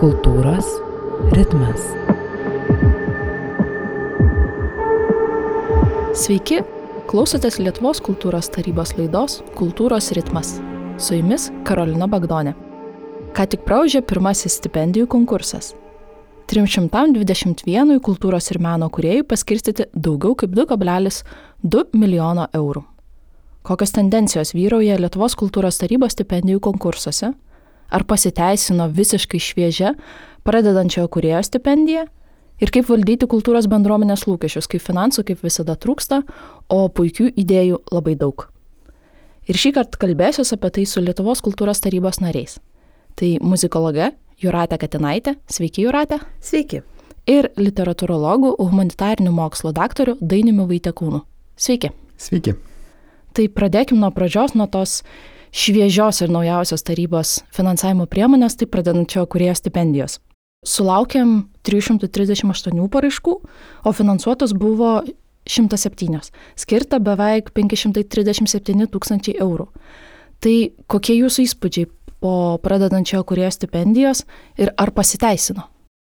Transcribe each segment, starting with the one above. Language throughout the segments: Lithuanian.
Kultūros ritmas. Sveiki, klausotės Lietuvos kultūros tarybos laidos Kultūros ritmas. Su jumis Karolina Bagdonė. Ką tik praužė pirmasis stipendijų konkursas. 321 kultūros ir meno kuriejų paskirstyti daugiau kaip 2,2 milijono eurų. Kokios tendencijos vyrauja Lietuvos kultūros tarybos stipendijų konkursuose? Ar pasiteisino visiškai šviežia pradedančiojo kurėjo stipendija? Ir kaip valdyti kultūros bendruomenės lūkesčius, kai finansų kaip visada trūksta, o puikių idėjų labai daug. Ir šį kartą kalbėsiuosi apie tai su Lietuvos kultūros tarybos nariais. Tai muzikologe Juratė Katinaitė. Sveiki, Juratė. Sveiki. Ir literatūrologų, humanitarinių mokslo daktaru Dainiumi Vaitekūnu. Sveiki. Sveiki. Tai pradėkim nuo pradžios, nuo tos šviežios ir naujausios tarybos finansavimo priemonės, tai pradedančio kurėjo stipendijos. Sulaukėm 338 paraiškų, o finansuotos buvo 107, skirta beveik 537 tūkstančiai eurų. Tai kokie jūsų įspūdžiai po pradedančio kurėjo stipendijos ir ar pasiteisino?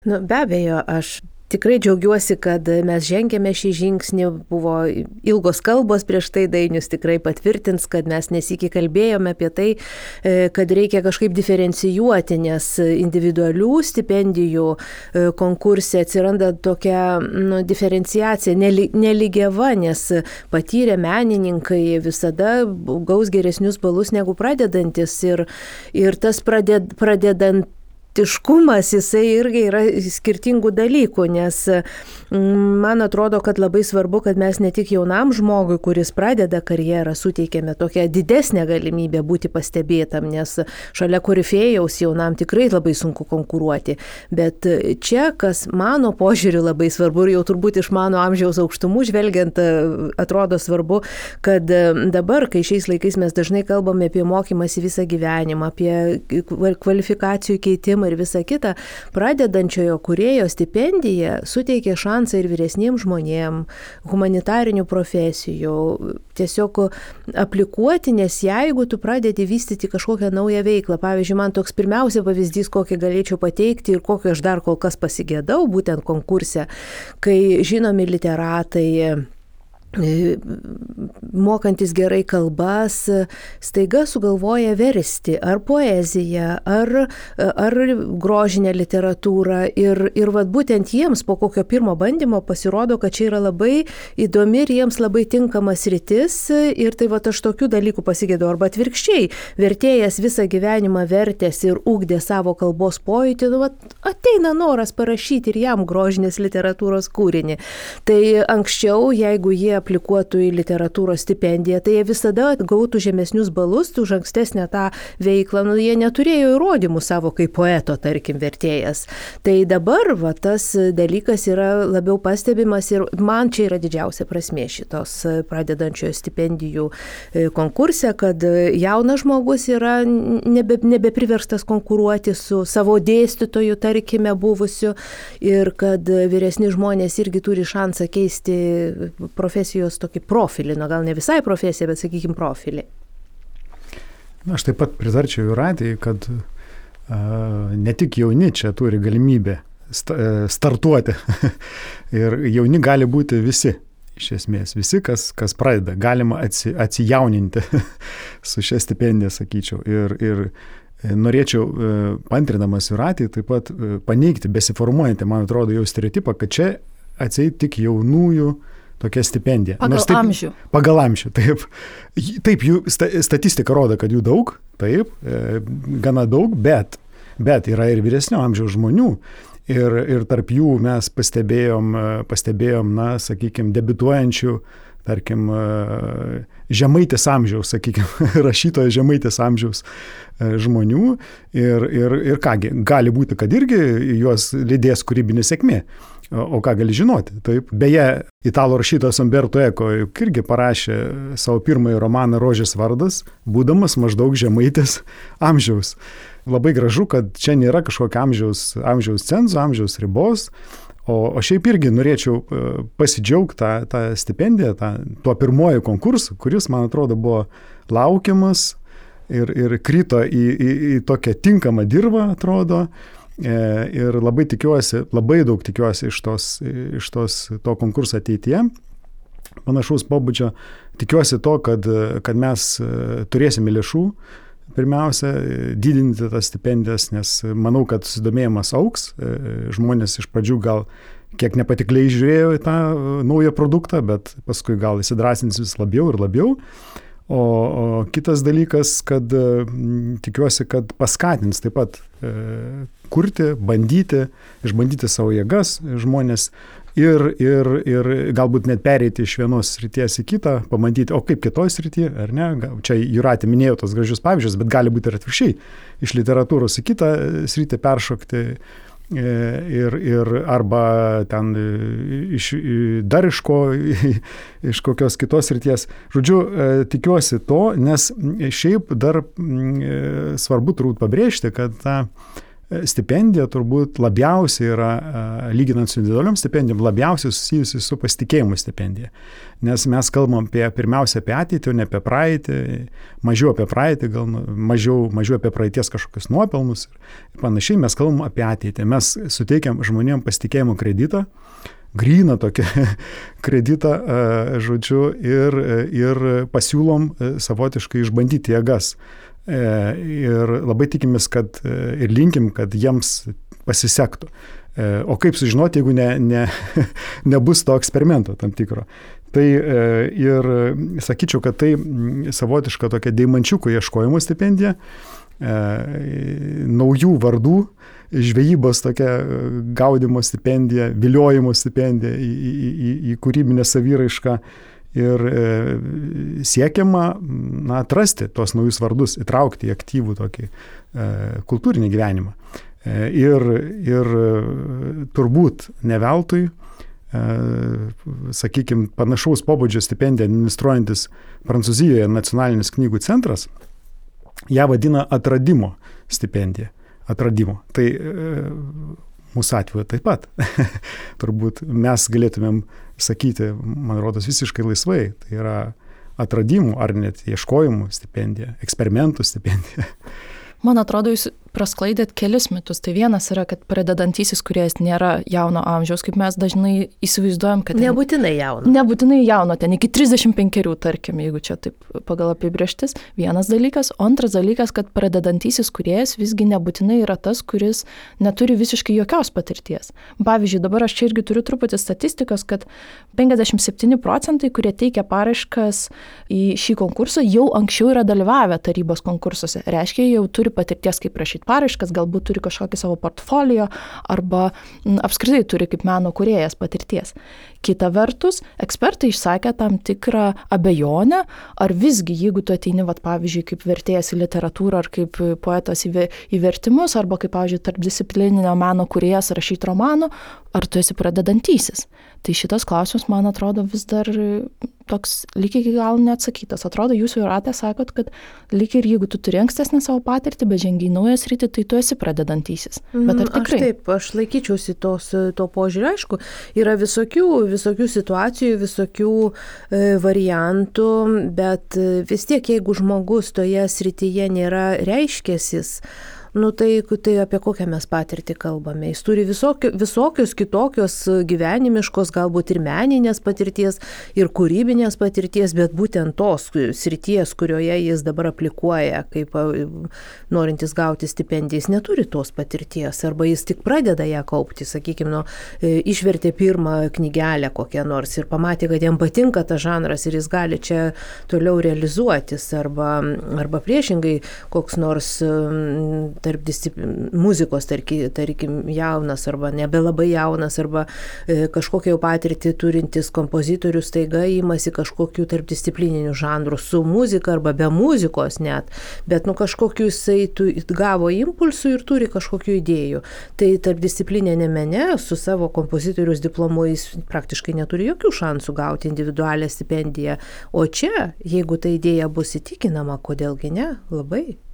Nu, be abejo, aš Tikrai džiaugiuosi, kad mes žengėme šį žingsnį, buvo ilgos kalbos prieš tai dainius tikrai patvirtins, kad mes nesikį kalbėjome apie tai, e, kad reikia kažkaip diferencijuoti, nes individualių stipendijų e, konkursė atsiranda tokia nu, diferenciacija, neligiava, nes patyrę menininkai visada gaus geresnius balus negu pradedantis ir, ir tas praded, pradedant tiškumas, jisai irgi yra skirtingų dalykų, nes mm, man atrodo, kad labai svarbu, kad mes ne tik jaunam žmogui, kuris pradeda karjerą, suteikėme tokią didesnę galimybę būti pastebėtam, nes šalia korifėjaus jaunam tikrai labai sunku konkuruoti. Bet čia, kas mano požiūriu labai svarbu ir jau turbūt iš mano amžiaus aukštumų žvelgiant, atrodo svarbu, kad dabar, kai šiais laikais mes dažnai kalbame apie mokymąsi visą gyvenimą, apie kvalifikacijų keitimą, ir visa kita, pradedančiojo kurėjo stipendija suteikia šansą ir vyresniems žmonėms, humanitarinių profesijų, tiesiog aplikuoti, nes jeigu tu pradedi vystyti kažkokią naują veiklą, pavyzdžiui, man toks pirmiausia pavyzdys, kokį galėčiau pateikti ir kokį aš dar kol kas pasigėdau, būtent konkurse, kai žinomi literatai, mokantis gerai kalbas, staiga sugalvoja versti ar poeziją, ar, ar grožinę literatūrą. Ir, ir vat, būtent jiems po kokio pirmo bandymo pasirodo, kad čia yra labai įdomi ir jiems labai tinkamas rytis. Ir tai vat, aš tokių dalykų pasigėdau. Arba atvirkščiai, vertėjas visą gyvenimą vertės ir ugdė savo kalbos pojūtį, nu, vat, ateina noras parašyti ir jam grožinės literatūros kūrinį. Tai anksčiau, jeigu jie aplikuotų į literatūros stipendiją, tai jie visada gautų žemesnius balus už ankstesnę tą veiklą, nu, jie neturėjo įrodymų savo kaip poeto, tarkim, vertėjas. Tai dabar va, tas dalykas yra labiau pastebimas ir man čia yra didžiausia prasme šitos pradedančiojo stipendijų e, konkurse, kad jaunas žmogus yra nebe, nebepriverstas konkuruoti su savo dėstytoju, tarkime, buvusiu ir kad vyresni žmonės irgi turi šansą keisti profesiją profesijos tokį profilį, na gal ne visai profesiją, bet sakykime profilį. Na, aš taip pat pritarčiau Juratijai, kad uh, ne tik jauni čia turi galimybę startuoti. ir jauni gali būti visi, iš esmės, visi, kas, kas pradeda. Galima atsi, atsijauninti su šia stipendija, sakyčiau. Ir, ir norėčiau, pantrinamas Juratijai, taip pat paneigti besiformuojantį, man atrodo, jau stereotipą, kad čia atseit tik jaunųjų uh, tokia stipendija. Pagal taip, amžių. Pagal amžių, taip. Taip, jų statistika rodo, kad jų daug, taip, e, gana daug, bet, bet yra ir vyresnio amžiaus žmonių. Ir, ir tarp jų mes pastebėjom, e, pastebėjom na, sakykime, debituojančių, tarkim, e, žemaitės amžiaus, sakykime, rašytojo žemaitės amžiaus žmonių. Ir, ir, ir kągi, gali būti, kad irgi juos lydės kūrybinė sėkmė. O ką gali žinoti? Taip. Beje, italų rašytojas Umberto Eko irgi parašė savo pirmąjį romaną Rožės vardas, būdamas maždaug žemaitės amžiaus. Labai gražu, kad čia nėra kažkokio amžiaus, amžiaus cenzo, amžiaus ribos. O, o šiaip irgi norėčiau e, pasidžiaugti tą, tą stipendiją, tą, tuo pirmoju konkursu, kuris, man atrodo, buvo laukiamas ir, ir krito į, į, į tokią tinkamą dirbą, atrodo. Ir labai tikiuosi, labai daug tikiuosi iš, tos, iš tos, to konkurso ateityje. Panašaus pobūdžio tikiuosi to, kad, kad mes turėsime lėšų, pirmiausia, didinti tas stipendijas, nes manau, kad susidomėjimas auks. Žmonės iš pradžių gal kiek nepatikliai žiūrėjo į tą naują produktą, bet paskui gal įsidrasins vis labiau ir labiau. O, o kitas dalykas, kad m, tikiuosi, kad paskatins taip pat e, kurti, bandyti, išbandyti savo jėgas žmonės ir, ir, ir galbūt net pereiti iš vienos srities į kitą, pamatyti, o kaip kitoj srityje, ar ne. Čia Juratė minėjo tos gražius pavyzdžius, bet gali būti ir atvirkščiai, iš literatūros į kitą sritį peršokti. E, ir, ir arba ten iš, dar iš ko, iš kokios kitos ryties. Žodžiu, e, tikiuosi to, nes šiaip dar e, svarbu turbūt pabrėžti, kad ta stipendija turbūt labiausiai yra, lyginant su individualiom stipendijom, labiausiai susijusi su pasitikėjimu stipendija. Nes mes kalbam apie, pirmiausia apie ateitį, o ne apie praeitį, mažiau apie praeitį, gal nu, mažiau, mažiau apie praeities kažkokius nuopelnus ir panašiai, mes kalbam apie ateitį. Mes suteikiam žmonėm pasitikėjimo kreditą, gryną tokį kreditą, žodžiu, ir, ir pasiūlom savotiškai išbandyti jėgas ir labai tikimės, kad e, ir linkim, kad jiems pasisektų. E, o kaip sužinoti, jeigu ne, ne, nebus to eksperimento tam tikro. Tai ir sakyčiau, kad tai savotiška tokia deimančiukų ieškojimo stipendija, naujų vardų, žvejybos tokia gaudimo stipendija, viliojimo stipendija į, į, į, į kūrybinę savyraišką ir e, siekiama na, atrasti tos naujus vardus, įtraukti į aktyvų tokį e, kultūrinį gyvenimą. E, ir, ir turbūt ne veltui, sakykime, panašaus pobūdžio stipendiją administruojantis Prancūzijoje nacionalinis knygų centras, ją vadina atradimo stipendija. Atradimo. Tai mūsų atveju taip pat. Turbūt mes galėtumėm sakyti, man rodos, visiškai laisvai. Tai yra atradimų ar net ieškojimų stipendija, eksperimentų stipendija. Man atrodo, jūs prasklaidėt kelis mitus. Tai vienas yra, kad pradedantysis kuriejas nėra jauno amžiaus, kaip mes dažnai įsivaizduojam, kad... Nebūtinai jauno. Nebūtinai jauno, ten iki 35, tarkim, jeigu čia taip pagal apibrieštis. Vienas dalykas. O antras dalykas, kad pradedantysis kuriejas visgi nebūtinai yra tas, kuris neturi visiškai jokios patirties. Pavyzdžiui, dabar aš čia irgi turiu truputį statistikos, kad 57 procentai, kurie teikia paraiškas į šį konkursą, jau anksčiau yra dalyvavę tarybos konkursuose. Reiškia, jau turi patirties, kaip rašyti paraiškas, galbūt turi kažkokį savo portfolio arba m, apskritai turi kaip meno kuriejas patirties. Kita vertus, ekspertai išsakė tam tikrą abejonę, ar visgi, jeigu tu ateini, vat, pavyzdžiui, kaip vertėjas į literatūrą, ar kaip poetas į, į vertimus, arba kaip, pavyzdžiui, tarpdisciplininio meno kuriejas rašyti romanų, ar tu esi pradedantysis. Tai šitas klausimas, man atrodo, vis dar toks lyg iki gal neatsakytas. Atrodo, jūs jau ratė sakot, kad lyg ir jeigu tu turi ankstesnę savo patirtį, bet žengiai naujas rytį, tai tu esi pradedantysis. Bet ar Mm, tikrai? Aš taip, aš laikyčiausi tos, to požiūrį, aišku, yra visokių, visokių situacijų, visokių e, variantų, bet e, vis tiek, jeigu žmogus toje srityje nėra reiškėsis, Nu tai, tai apie kokią mes patirtį kalbame. Jis turi visokio, visokios kitokios gyvenimiškos, galbūt ir meninės patirties, ir kūrybinės patirties, bet būtent tos srities, kurioje jis dabar aplikuoja, kaip norintis gauti stipendiją, jis neturi tos patirties, arba jis tik pradeda ją kaupti, sakykime, nu, išvertė pirmą knygelę kokią nors ir pamatė, kad jam patinka tas žanras ir jis gali čia toliau realizuotis, arba, arba priešingai koks nors tarp disciplin, muzikos, tarkim, tarkim, jaunas arba nebelabai jaunas, arba e, kažkokią jau patirtį turintis kompozitorius taiga įmasi kažkokių tarpdisciplininių žanrų su muzika arba be muzikos net, bet nu kažkokiu jisai tu, gavo impulsų ir turi kažkokių idėjų. Tai tarpdisciplininė mene su savo kompozitorius diplomu jis praktiškai neturi jokių šansų gauti individualią stipendiją. O čia, jeigu ta idėja bus įtikinama, kodėlgi ne, labai.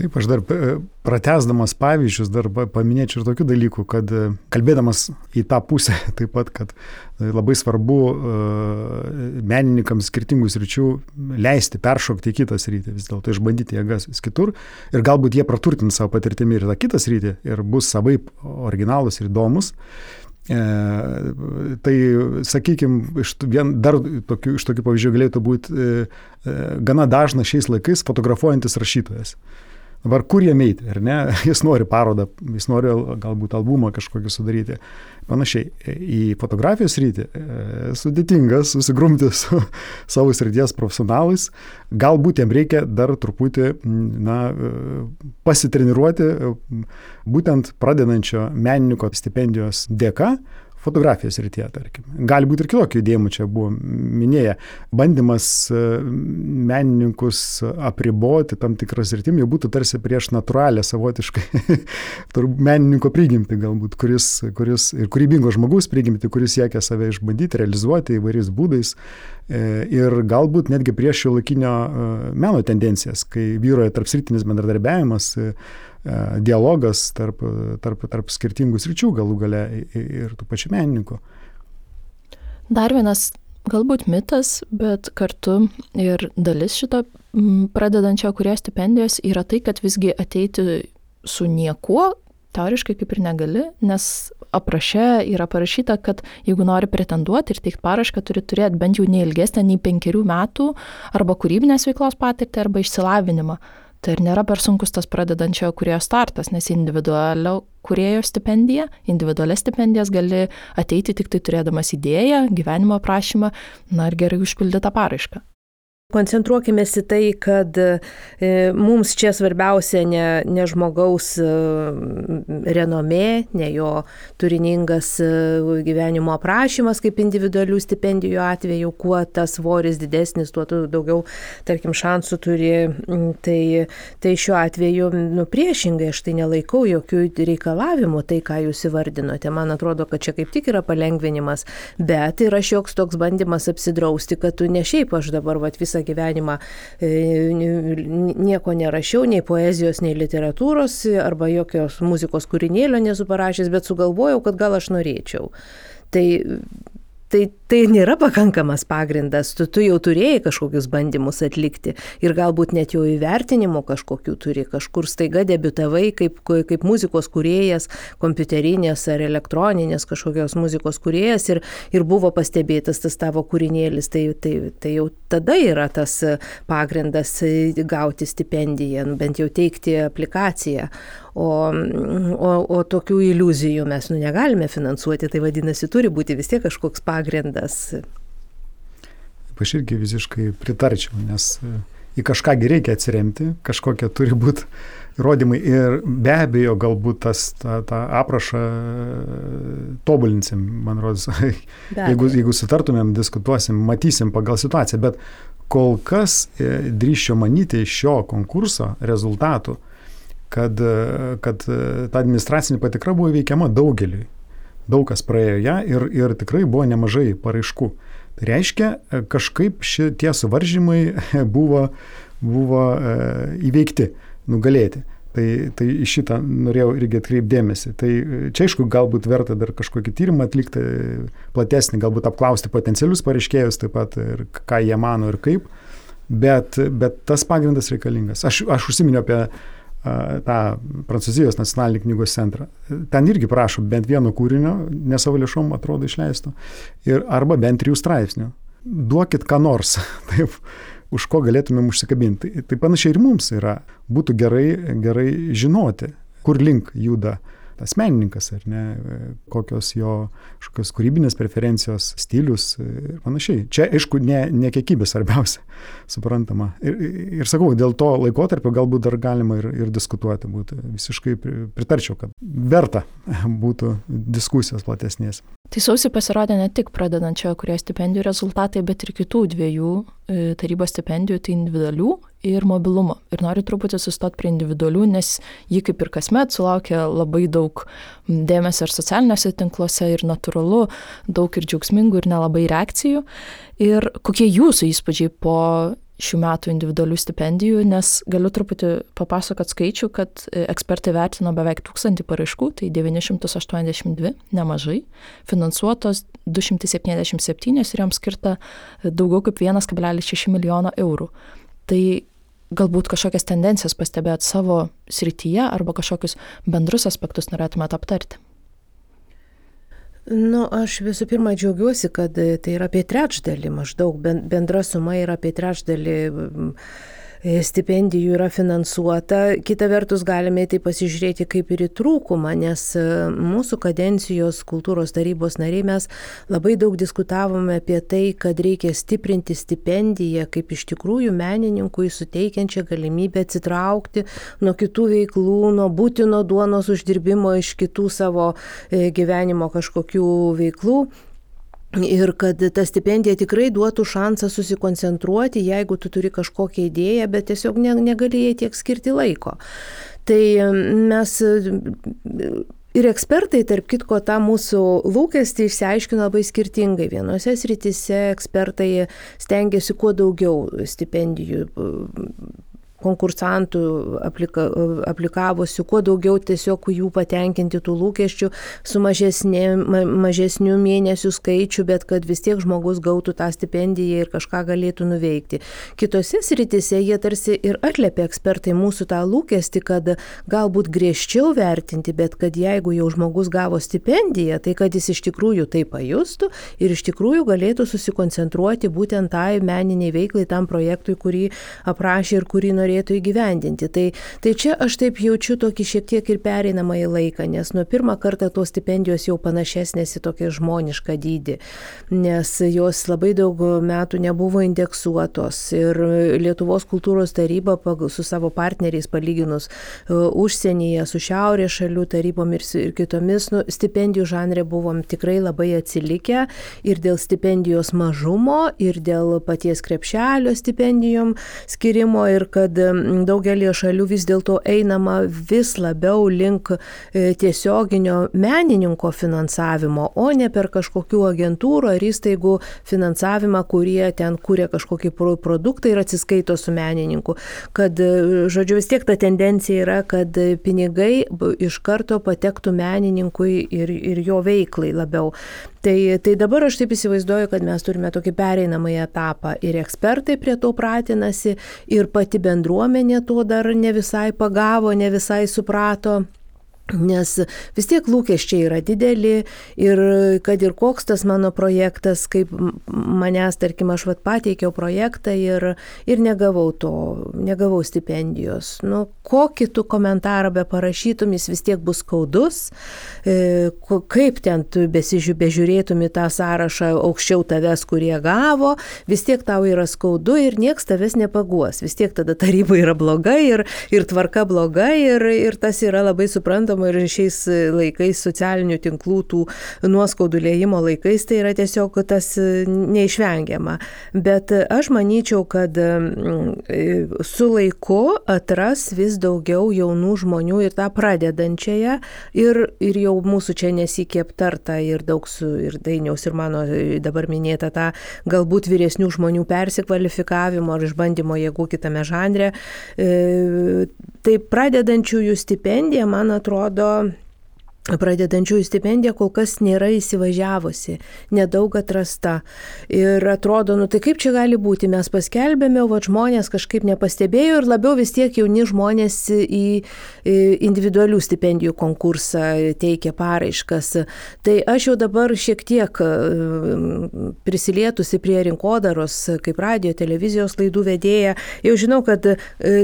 Taip, aš dar e, pratesdamas pavyzdžius, dar paminėčiau ir tokių dalykų, kad e, kalbėdamas į tą pusę taip pat, kad e, labai svarbu menininkams skirtingus ryčių leisti peršokti į kitą sritį, vis dėlto išbandyti jėgas vis kitur ir galbūt jie praturtins savo patirtimi ir tą kitą sritį ir bus savaip originalus ir įdomus. E, tai, sakykime, dar tokių, iš tokių pavyzdžių galėtų būti e, e, gana dažnas šiais laikais fotografuojantis rašytojas. Dabar kur jie eiti, ar ne? Jis nori parodą, jis nori galbūt albumą kažkokį sudaryti. Panašiai, į fotografijos rytį e, sudėtinga susigrumti su savo srities profesionalais. Galbūt jam reikia dar truputį na, e, pasitreniruoti būtent pradedančio menininko stipendijos dėka, fotografijos rytyje, tarkim. Gali būti ir kitokių judėjimų, čia buvo minėję. Bandymas e, menininkus apriboti tam tikras rytim jau būtų tarsi prieš natūralią savotiškai menininko prigimti galbūt, kuris, kuris ir kūrybingo žmogaus prigimti, kuris siekia save išbandyti, realizuoti įvairiais būdais e, ir galbūt netgi prieš šio laikinio e, meno tendencijas, kai vyroja tarpsritinis bendradarbiavimas dialogas tarp, tarp, tarp skirtingų sričių galų gale ir tų pačių menininkų. Dar vienas galbūt mitas, bet kartu ir dalis šito pradedančio kurie stipendijos yra tai, kad visgi ateiti su niekuo teoriškai kaip ir negali, nes apraše yra parašyta, kad jeigu nori pretenduoti ir teikti parašką, turi turėti bent jau neilgesnę nei penkerių metų arba kūrybinės veiklos patirtį arba išsilavinimą. Tai ir nėra per sunkus tas pradedančiojo kurėjo startas, nes individualio kurėjo stipendija, individualias stipendijas gali ateiti tik tai turėdamas idėją, gyvenimo aprašymą, na ir gerai užpildytą paraišką. Koncentruokime į tai, kad e, mums čia svarbiausia ne, ne žmogaus e, renomė, ne jo turiningas e, gyvenimo aprašymas kaip individualių stipendijų atveju, kuo tas svoris didesnis, tuo daugiau, tarkim, šansų turi. Tai, tai šiuo atveju, nu, priešingai, aš tai nelaikau jokių reikalavimų, tai ką jūs įvardinote. Man atrodo, kad čia kaip tik yra palengvinimas, bet yra šioks toks bandymas apsidrausti, kad tu ne šiaip aš dabar vat, visą visą gyvenimą e, nieko nerašiau, nei poezijos, nei literatūros, arba jokios muzikos kūrinėlio nesu parašęs, bet sugalvojau, kad gal aš norėčiau. Tai tai, tai nėra pakankamas pagrindas, tu, tu jau turėjai kažkokius bandymus atlikti ir galbūt net jau įvertinimo kažkokių turi, kažkur staiga debitavai kaip, kaip muzikos kuriejas, kompiuterinės ar elektroninės kažkokios muzikos kuriejas ir, ir buvo pastebėtas tas tavo kūrinėlis, tai, tai, tai jau tada yra tas pagrindas gauti stipendiją, nu, bent jau teikti aplikaciją. O, o, o tokių iliuzijų mes nu, negalime finansuoti, tai vadinasi, turi būti vis tiek kažkoks pagrindas. Aš irgi visiškai pritarčiau, nes e, į kažkągi reikia atsiremti, kažkokie turi būti įrodymai ir be abejo galbūt tas, tą, tą aprašą e, tobulinsim, man rodos, jeigu, jeigu sutartumėm, diskutuosim, matysim pagal situaciją, bet kol kas e, drįščiau manyti šio konkurso rezultatų, kad, kad ta administracinė patikra buvo įveikiama daugeliui. Daug kas praėjo ją ir, ir tikrai buvo nemažai paraiškų. Tai reiškia, kažkaip šitie suvaržymai buvo, buvo e, įveikti, nugalėti. Tai, tai šitą norėjau irgi atkreipdėmėsi. Tai čia aišku, galbūt verta dar kažkokį tyrimą atlikti platesnį, galbūt apklausti potencialius pareiškėjus taip pat ir ką jie mano ir kaip, bet, bet tas pagrindas reikalingas. Aš, aš užsiminiau apie tą Prancūzijos nacionalinį knygos centrą. Ten irgi prašo bent vieno kūrinio, ne savo lėšom atrodo išleisto, ir arba bent trijų straipsnių. Duokit ką nors, taip, už ko galėtumėm užsikabinti. Tai, panašiai ir mums yra. Būtų gerai, gerai žinoti, kur link juda tas menininkas, ar ne, kokios jo kažkokios kūrybinės preferencijos, stilius ir panašiai. Čia, aišku, ne, ne kiekybė svarbiausia, suprantama. Ir, ir sakau, dėl to laikotarpio galbūt dar galima ir, ir diskutuoti būtų. Visiškai pritarčiau, kad verta būtų diskusijos platesnės. Tai sausį pasirodė ne tik pradedančiojo kurio stipendijų rezultatai, bet ir kitų dviejų e, tarybos stipendijų, tai individualių ir mobilumo. Ir noriu truputį sustoti prie individualių, nes ji kaip ir kasmet sulaukia labai daug dėmesio ir socialiniuose tinkluose, ir natūralu, daug ir džiaugsmingų, ir nelabai reakcijų. Ir kokie jūsų įspūdžiai po šių metų individualių stipendijų, nes galiu truputį papasakot skaičių, kad e, ekspertai vertino beveik tūkstantį paraiškų, tai 982, nemažai, finansuotos 277 ir joms skirta daugiau kaip 1,6 milijono eurų. Tai galbūt kažkokias tendencijas pastebėt savo srityje arba kažkokius bendrus aspektus norėtumėte aptarti. Nu, aš visų pirma džiaugiuosi, kad tai yra apie trečdalį maždaug, bendra suma yra apie trečdalį E, stipendijų yra finansuota. Kita vertus, galime tai pasižiūrėti kaip ir į trūkumą, nes e, mūsų kadencijos kultūros tarybos nariai mes labai daug diskutavome apie tai, kad reikia stiprinti stipendiją kaip iš tikrųjų menininkui suteikiančią galimybę atsitraukti nuo kitų veiklų, nuo būtino duonos uždirbimo iš kitų savo e, gyvenimo kažkokių veiklų Ir kad ta stipendija tikrai duotų šansą susikoncentruoti, jeigu tu turi kažkokią idėją, bet tiesiog negalėjai tiek skirti laiko. Tai mes ir ekspertai, tarp kitko, tą mūsų lūkestį išsiaiškino labai skirtingai. Vienose srityse ekspertai stengiasi kuo daugiau stipendijų konkursantų aplika, aplikavusių, kuo daugiau tiesiog jų patenkinti tų lūkesčių su mažesnė, ma, mažesniu mėnesių skaičiu, bet kad vis tiek žmogus gautų tą stipendiją ir kažką galėtų nuveikti. Kitose sritise jie tarsi ir atliepia ekspertai mūsų tą lūkestį, kad galbūt griežčiau vertinti, bet kad jeigu jau žmogus gavo stipendiją, tai kad jis iš tikrųjų tai pajustų ir iš tikrųjų galėtų susikoncentruoti būtent tai meniniai veiklai, tam projektui, kurį aprašė ir kurį norėjo norėtų įgyvendinti. Tai, tai čia aš taip jaučiu tokį šiek tiek ir pereinamąjį laiką, nes nuo pirmą kartą tos stipendijos jau panašesnės į tokią žmonišką dydį, nes jos labai daug metų nebuvo indeksuotos ir Lietuvos kultūros taryba su savo partneriais palyginus e, užsienyje, su šiaurės šalių tarybom ir, ir kitomis nu, stipendijų žanrė buvom tikrai labai atsilikę ir dėl stipendijos mažumo, ir dėl paties krepšelio stipendijom skirimo ir kad daugelį šalių vis dėlto einama vis labiau link e, tiesioginio menininko finansavimo, o ne per kažkokių agentūrų ar įstaigų finansavimą, kurie ten kūrė kažkokį produktą ir atsiskaito su menininku. Kad, e, žodžiu, vis tiek ta tendencija yra, kad pinigai iš karto patektų menininkui ir, ir jo veiklai labiau. Tai, tai dabar aš taip įsivaizduoju, kad mes turime tokį pereinamąjį etapą ir ekspertai prie to pratinasi ir pati bendruomenė to dar ne visai pagavo, ne visai suprato. Nes vis tiek lūkesčiai yra dideli ir kad ir koks tas mano projektas, kaip manęs, tarkim, aš vat pateikiau projektą ir, ir negavau to, negavau stipendijos. Nu, kokį tu komentarą be parašytum, jis vis tiek bus skaudus, e, kaip ten tu besižiūrėtum į tą sąrašą aukščiau tavęs, kurie gavo, vis tiek tau yra skaudu ir nieks tavęs nepaguos. Vis tiek tada taryba yra bloga ir, ir tvarka bloga ir, ir tas yra labai suprantama matoma ir šiais laikais socialinių tinklų tų nuoskaudų lėjimo laikais, tai yra tiesiog tas neišvengiama. Bet aš manyčiau, kad mm, su laiku atras vis daugiau jaunų žmonių ir tą pradedančiąją, ir, ir jau mūsų čia nesikė aptarta ir daug su ir dainiaus, ir mano dabar minėta tą galbūt vyresnių žmonių persikvalifikavimo ar išbandymo jėgų kitame žanre. E, tai pradedančiųjų stipendija, man atrodo, atrodo pradedančiųjų stipendija kol kas nėra įsivažiavusi, nedaug atrasta. Ir atrodo, nu tai kaip čia gali būti, mes paskelbėme, o žmonės kažkaip nepastebėjo ir labiau vis tiek jauni žmonės į individualių stipendijų konkursą teikia paraiškas. Tai aš jau dabar šiek tiek mm, prisilietusi prie rinkodaros, kaip radio, televizijos laidų vedėja, jau žinau, kad e,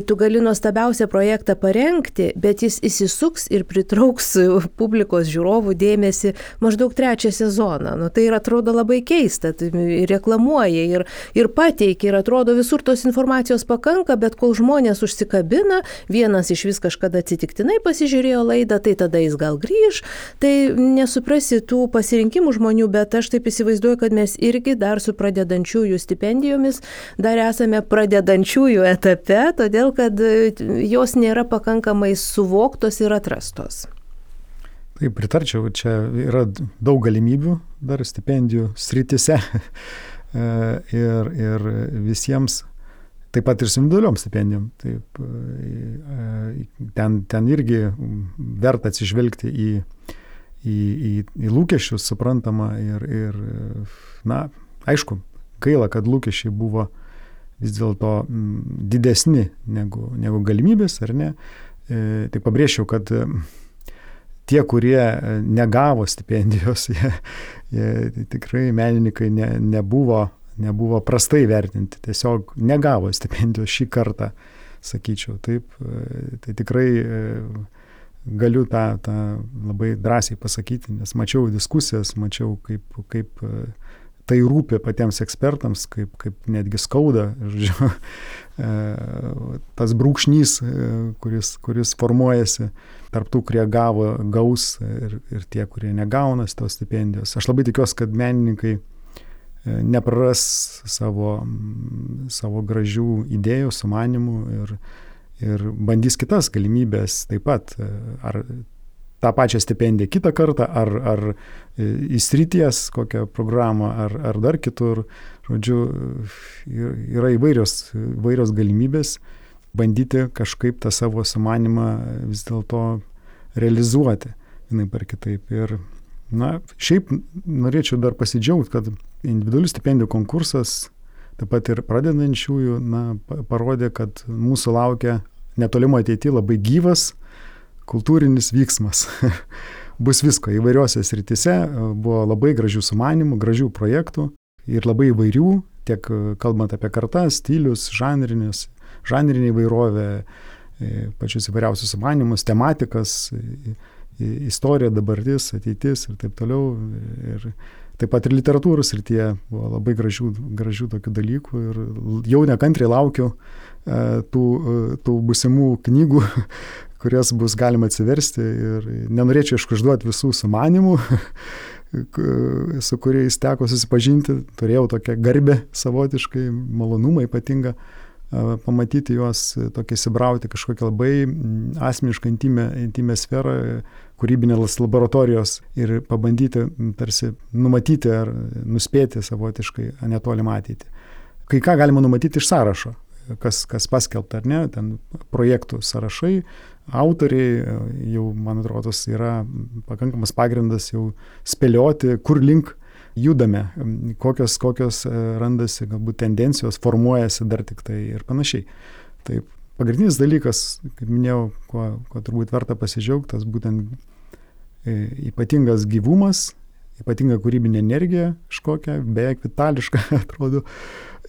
tu gali nuostabiausią projektą parengti, bet jis įsisuks ir pritrauks publiką publikos žiūrovų dėmesį maždaug trečią sezoną. Nu, tai ir atrodo labai keista, tai reklamuoja ir, ir pateikia ir atrodo visur tos informacijos pakanka, bet kol žmonės užsikabina, vienas iš vis kažkada atsitiktinai pasižiūrėjo laidą, tai tada jis gal grįž, tai nesuprasi tų pasirinkimų žmonių, bet aš taip įsivaizduoju, kad mes irgi dar su pradedančiųjų stipendijomis dar esame pradedančiųjų etape, todėl kad jos nėra pakankamai suvoktos ir atrastos. Taip, pritarčiau, čia yra daug galimybių dar stipendijų sritise e, ir, ir visiems Taip pat ir su individualiom stipendijom. Taip, e, ten, ten irgi verta atsižvelgti į, į, į, į lūkesčius, suprantama. Ir, ir, na, aišku, gaila, kad lūkesčiai buvo vis dėlto didesni negu, negu galimybės, ar ne. E, tik pabrėžčiau, kad tie, kurie negavo stipendijos, jie, jie tikrai menininkai ne, nebuvo nebuvo prastai vertinti, tiesiog negavo stipendijos šį kartą, sakyčiau. Taip, e, tai tikrai e, galiu tą, tą labai drąsiai pasakyti, nes mačiau diskusijas, mačiau, kaip, kaip e, tai rūpi patiems ekspertams, kaip, kaip netgi skauda, žodžiu, tas brūkšnys, kuris, kuris formuojasi tarp tų, kurie gavo, gaus ir, ir tie, kurie negauna tos stipendijos. Aš labai tikiuosi, kad menininkai nepraras savo, savo gražių idėjų, sumanimų ir, ir bandys kitas galimybės taip pat. Ar tą pačią stipendiją kitą kartą, ar, ar įstrities kokią programą, ar, ar dar kitur. Žodžiu, yra įvairios, įvairios galimybės bandyti kažkaip tą savo sumanimą vis dėlto realizuoti, vienai par kitaip. Ir Na, šiaip norėčiau dar pasidžiaugti, kad individualių stipendijų konkursas, taip pat ir pradedančiųjų, na, parodė, kad mūsų laukia netolimo ateityje labai gyvas kultūrinis vyksmas. Bus visko įvairiuose srityse, buvo labai gražių sumanimų, gražių projektų ir labai įvairių, tiek kalbant apie kartas, stilius, žanrinės, žanrinė įvairovė, pačius įvairiausius sumanimus, tematikas istorija, dabartis, ateitis ir taip toliau. Ir taip pat ir literatūros srityje buvo labai gražių, gražių tokių dalykų ir jau nekantriai laukiu e, tų, e, tų busimų knygų, kurias bus galima atsiversti. Ir nenorėčiau iškužduoti visų sumanimų, su kuriais teko susipažinti, turėjau tokią garbę savotiškai, malonumą ypatingą pamatyti juos, tokį įsibrauti kažkokią labai asmenišką intimę, intimę sferą, kūrybinės laboratorijos ir pabandyti tarsi numatyti ar nuspėti savotiškai netolimą ateitį. Kai ką galima numatyti iš sąrašo, kas, kas paskelbta ar ne, ten projektų sąrašai, autoriai, jau man atrodo, yra pakankamas pagrindas jau spėlioti, kur link judame, kokios, kokios randasi galbūt tendencijos, formuojasi dar tik tai ir panašiai. Taip, pagrindinis dalykas, kaip minėjau, kuo, kuo turbūt verta pasidžiaugtas, būtent e, ypatingas gyvumas, ypatinga kūrybinė energija, kažkokia, beveik vitališka atrodo,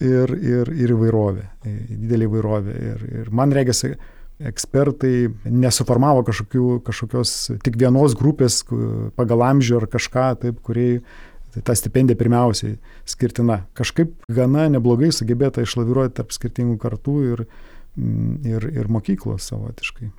ir, ir, ir įvairovė, e, didelė įvairovė. Ir, ir man regisi, ekspertai nesuformavo kažkokių, kažkokios tik vienos grupės pagal amžių ar kažką, taip, kuriai ta stipendija pirmiausiai skirtina. Kažkaip gana neblogai sugebėta išlaviruoti tarp skirtingų kartų ir, Mm, ir, ir mokyklos savotiškai.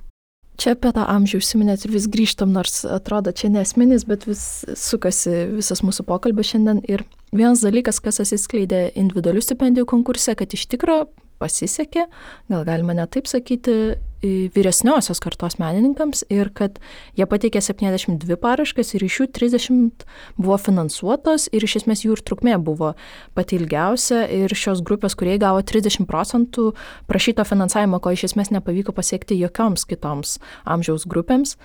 Čia apie tą amžių užsiminėt ir vis grįžtam, nors atrodo čia nesminis, bet vis sukasi visas mūsų pokalbis šiandien. Ir vienas dalykas, kas atsiskleidė individualių stipendijų konkurse, kad iš tikrųjų pasisekė, gal galima net taip sakyti, vyresniosios kartos menininkams ir kad jie pateikė 72 paraškas ir iš jų 30 buvo finansuotos ir iš esmės jų ir trukmė buvo pati ilgiausia ir šios grupės, kurie gavo 30 procentų prašyto finansavimo, ko iš esmės nepavyko pasiekti jokioms kitoms amžiaus grupėms.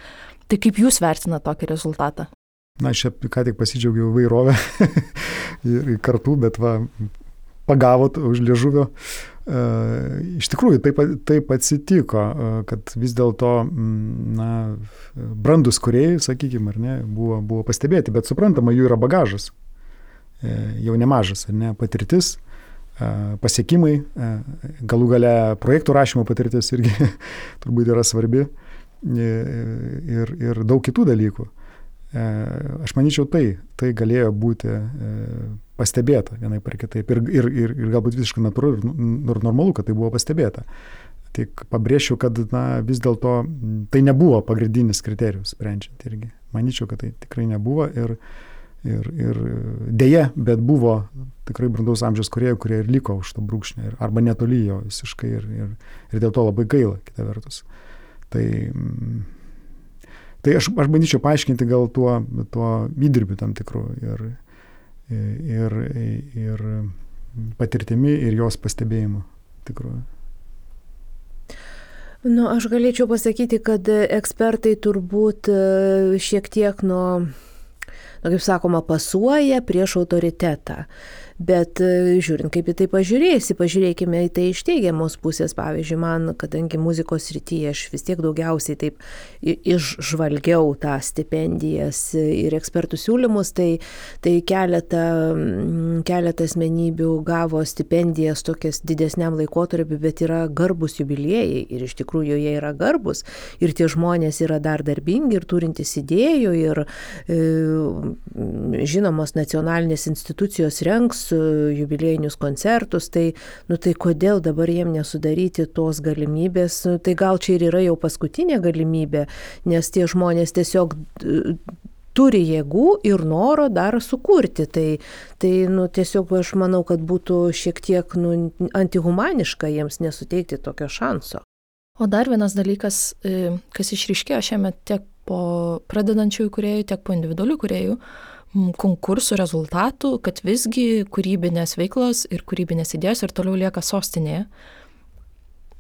Tai kaip jūs vertinate tokį rezultatą? Na, aš ką tik pasidžiaugiau vairovę ir kartu, bet va, pagavot už liežuvio. E, iš tikrųjų, taip, taip atsitiko, e, kad vis dėlto, na, brandus kuriejai, sakykime, ar ne, buvo, buvo pastebėti, bet suprantama, jų yra bagažas, e, jau nemažas, ar ne, patirtis, pasiekimai, galų gale projektų rašymo patirtis irgi turbūt yra svarbi ir, ir daug kitų dalykų. Aš manyčiau, tai, tai galėjo būti pastebėta vienai per kitaip. Ir, ir, ir, ir galbūt visiškai natūralu ir, ir normalu, kad tai buvo pastebėta. Tik pabrėšiu, kad na, vis dėlto tai nebuvo pagrindinis kriterijus sprendžiant irgi. Manyčiau, kad tai tikrai nebuvo ir, ir, ir dėje, bet buvo tikrai brandaus amžiaus kuriejų, kurie ir liko už to brūkšnio, ir, arba netoli jo visiškai ir, ir, ir dėl to labai gaila, kita vertus. Tai, tai aš, aš bandyčiau paaiškinti gal tuo, tuo įdirbiu tam tikru ir, ir, ir patirtimi ir jos pastebėjimu. tikrųjų. Nu, aš galėčiau pasakyti, kad ekspertai turbūt e, šiek tiek nuo, nu, kaip sakoma, pasuoja prieš autoritetą. Bet e, žiūrint, kaip į tai pažiūrėsi, pažiūrėkime į tai iš teigiamos pusės. Pavyzdžiui, man, kadangi muzikos rytyje aš vis tiek daugiausiai taip išžvalgiau tą stipendijas ir ekspertų siūlymus, tai, tai keletą, keletą asmenybių gavo stipendijas tokias didesniam laikotarpiu, bet yra garbus jubiliejai ir iš tikrųjų jie yra garbus ir tie žmonės yra dar darbingi ir turintys idėjų ir e, žinomos nacionalinės institucijos renks jubiliejinius koncertus, tai, nu, tai kodėl dabar jiem nesudaryti tos galimybės, nu, tai gal čia ir yra jau paskutinė galimybė, nes tie žmonės tiesiog turi jėgų ir noro dar sukurti. Tai, tai nu, tiesiog aš manau, kad būtų šiek tiek nu, antihumaniška jiems nesuteikti tokio šanso. O dar vienas dalykas, e, kas išryškėjo šiame tiek po pradedančiųjų kuriejų, tiek po individualių kuriejų, konkursų rezultatų, kad visgi kūrybinės veiklos ir kūrybinės idėjos ir toliau lieka sostinėje.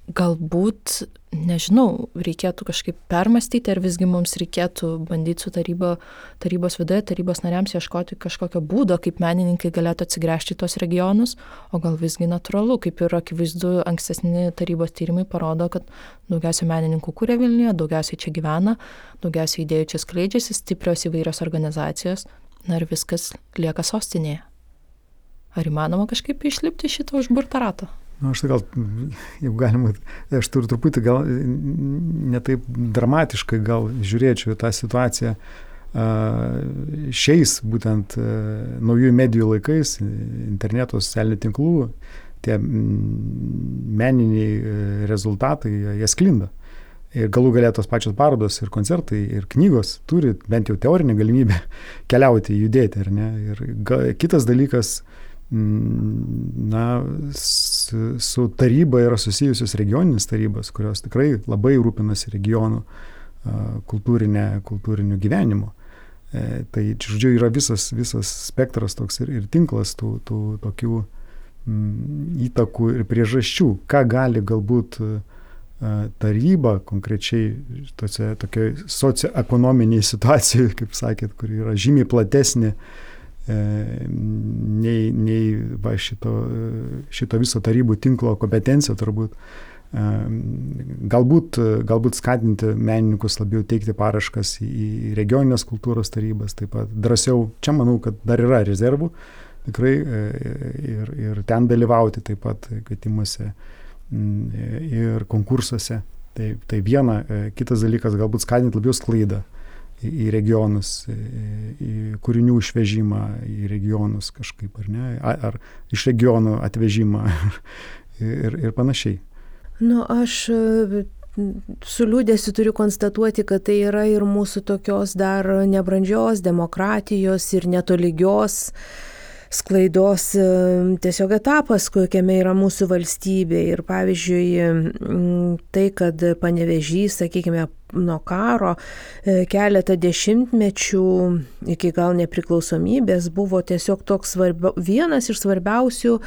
Galbūt, nežinau, reikėtų kažkaip permastyti, ar visgi mums reikėtų bandyti su taryba, tarybos viduje, tarybos nariams ieškoti kažkokio būdo, kaip menininkai galėtų atsigręžti į tos regionus, o gal visgi natūralu, kaip ir akivaizdu, ankstesni tarybos tyrimai parodo, kad daugiausiai menininkų kūrė Vilniuje, daugiausiai čia gyvena, daugiausiai idėjų čia skleidžiasi, stiprios įvairios organizacijos, na ir viskas lieka sostinėje. Ar įmanoma kažkaip išlipti šito užburtą ratą? Na, nu, aš tai gal, jeigu galima, aš turiu truputį gal netaip dramatiškai gal žiūrėčiau tą situaciją šiais būtent naujųjų medijų laikais, interneto socialinių tinklų, tie meniniai rezultatai, jie sklinda. Ir galų galę tos pačios parodos ir koncertai ir knygos turi bent jau teorinę galimybę keliauti, judėti, ar ne? Ir ga, kitas dalykas, mm, na, su, su taryba yra susijusios regioninės tarybos, kurios tikrai labai rūpinasi regionų kultūrinė, kultūriniu gyvenimu. E, tai, žodžiu, yra visas, visas spektras toks ir, ir tinklas tų, tų tokių mm, įtakų ir priežasčių, ką gali galbūt uh, taryba konkrečiai tose tokioje socioekonominėje situacijoje, kaip sakėt, kur yra žymiai platesnė e, nei, nei va, šito, šito viso tarybų tinklo kompetencija turbūt. Galbūt, galbūt skatinti menininkus labiau teikti paraškas į regioninės kultūros tarybas, taip pat drąsiau, čia manau, kad dar yra rezervų tikrai e, ir, ir ten dalyvauti taip pat kvietimuose ir konkursuose. Tai, tai viena, e, kitas dalykas galbūt skatinti labiau sklaidą į, regionus, į, į kūrinių išvežimą į regionus kažkaip, ar ne, ar iš regionų atvežimą ir, ir panašiai. Nu, aš e, su liūdėsiu turiu konstatuoti, kad tai yra ir mūsų tokios dar nebrandžios demokratijos ir netolygios sklaidos tiesiog etapas, kokiame yra mūsų valstybė. Ir pavyzdžiui, tai, kad panevežys, sakykime, nuo karo e, keletą dešimtmečių iki gal nepriklausomybės buvo tiesiog toks svarbia, vienas iš svarbiausių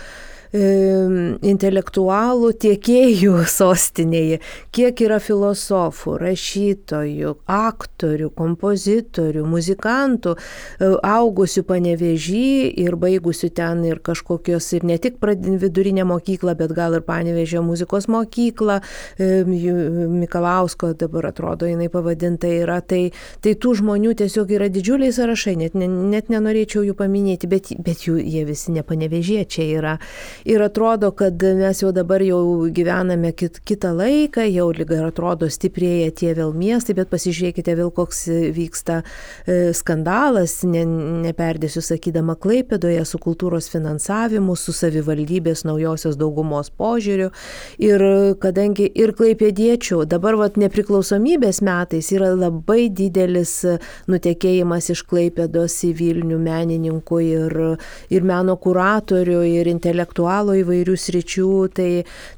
intelektualų tiekėjų sostinėje, kiek yra filosofų, rašytojų, aktorių, kompozitorių, muzikantų, e, augusių panevežį ir baigusių ten ir kažkokios ir ne tik vidurinę mokyklą, bet gal ir panevežio muzikos mokyklą, Mikalausko dabar atrodo jinai pavadinta yra, tai, tai tų žmonių tiesiog yra didžiuliai sąrašai, net, net nenorėčiau jų paminėti, bet, bet jų jie visi nepanevežėčiai yra ir atrodo, kad mes jau dabar jau gyvename kit, kitą laiką, jau lyg ir atrodo stiprėja tie vėl miestai, bet pasižiūrėkite vėl koks vyksta e, skandalas, ne, neperdėsiu sakydama Klaipėdoje, su kultūros finansavimu, su savivaldybės naujosios daugumos požiūriu. Ir kadangi ir klaipėdiečių, dabar vat nepriklausomybė nepriklausomybės metais yra labai didelis nutekėjimas iš Klaipėdos į Vilnių menininkų ir, ir meno kuratorių ir intelektualų įvairių sričių. Tai,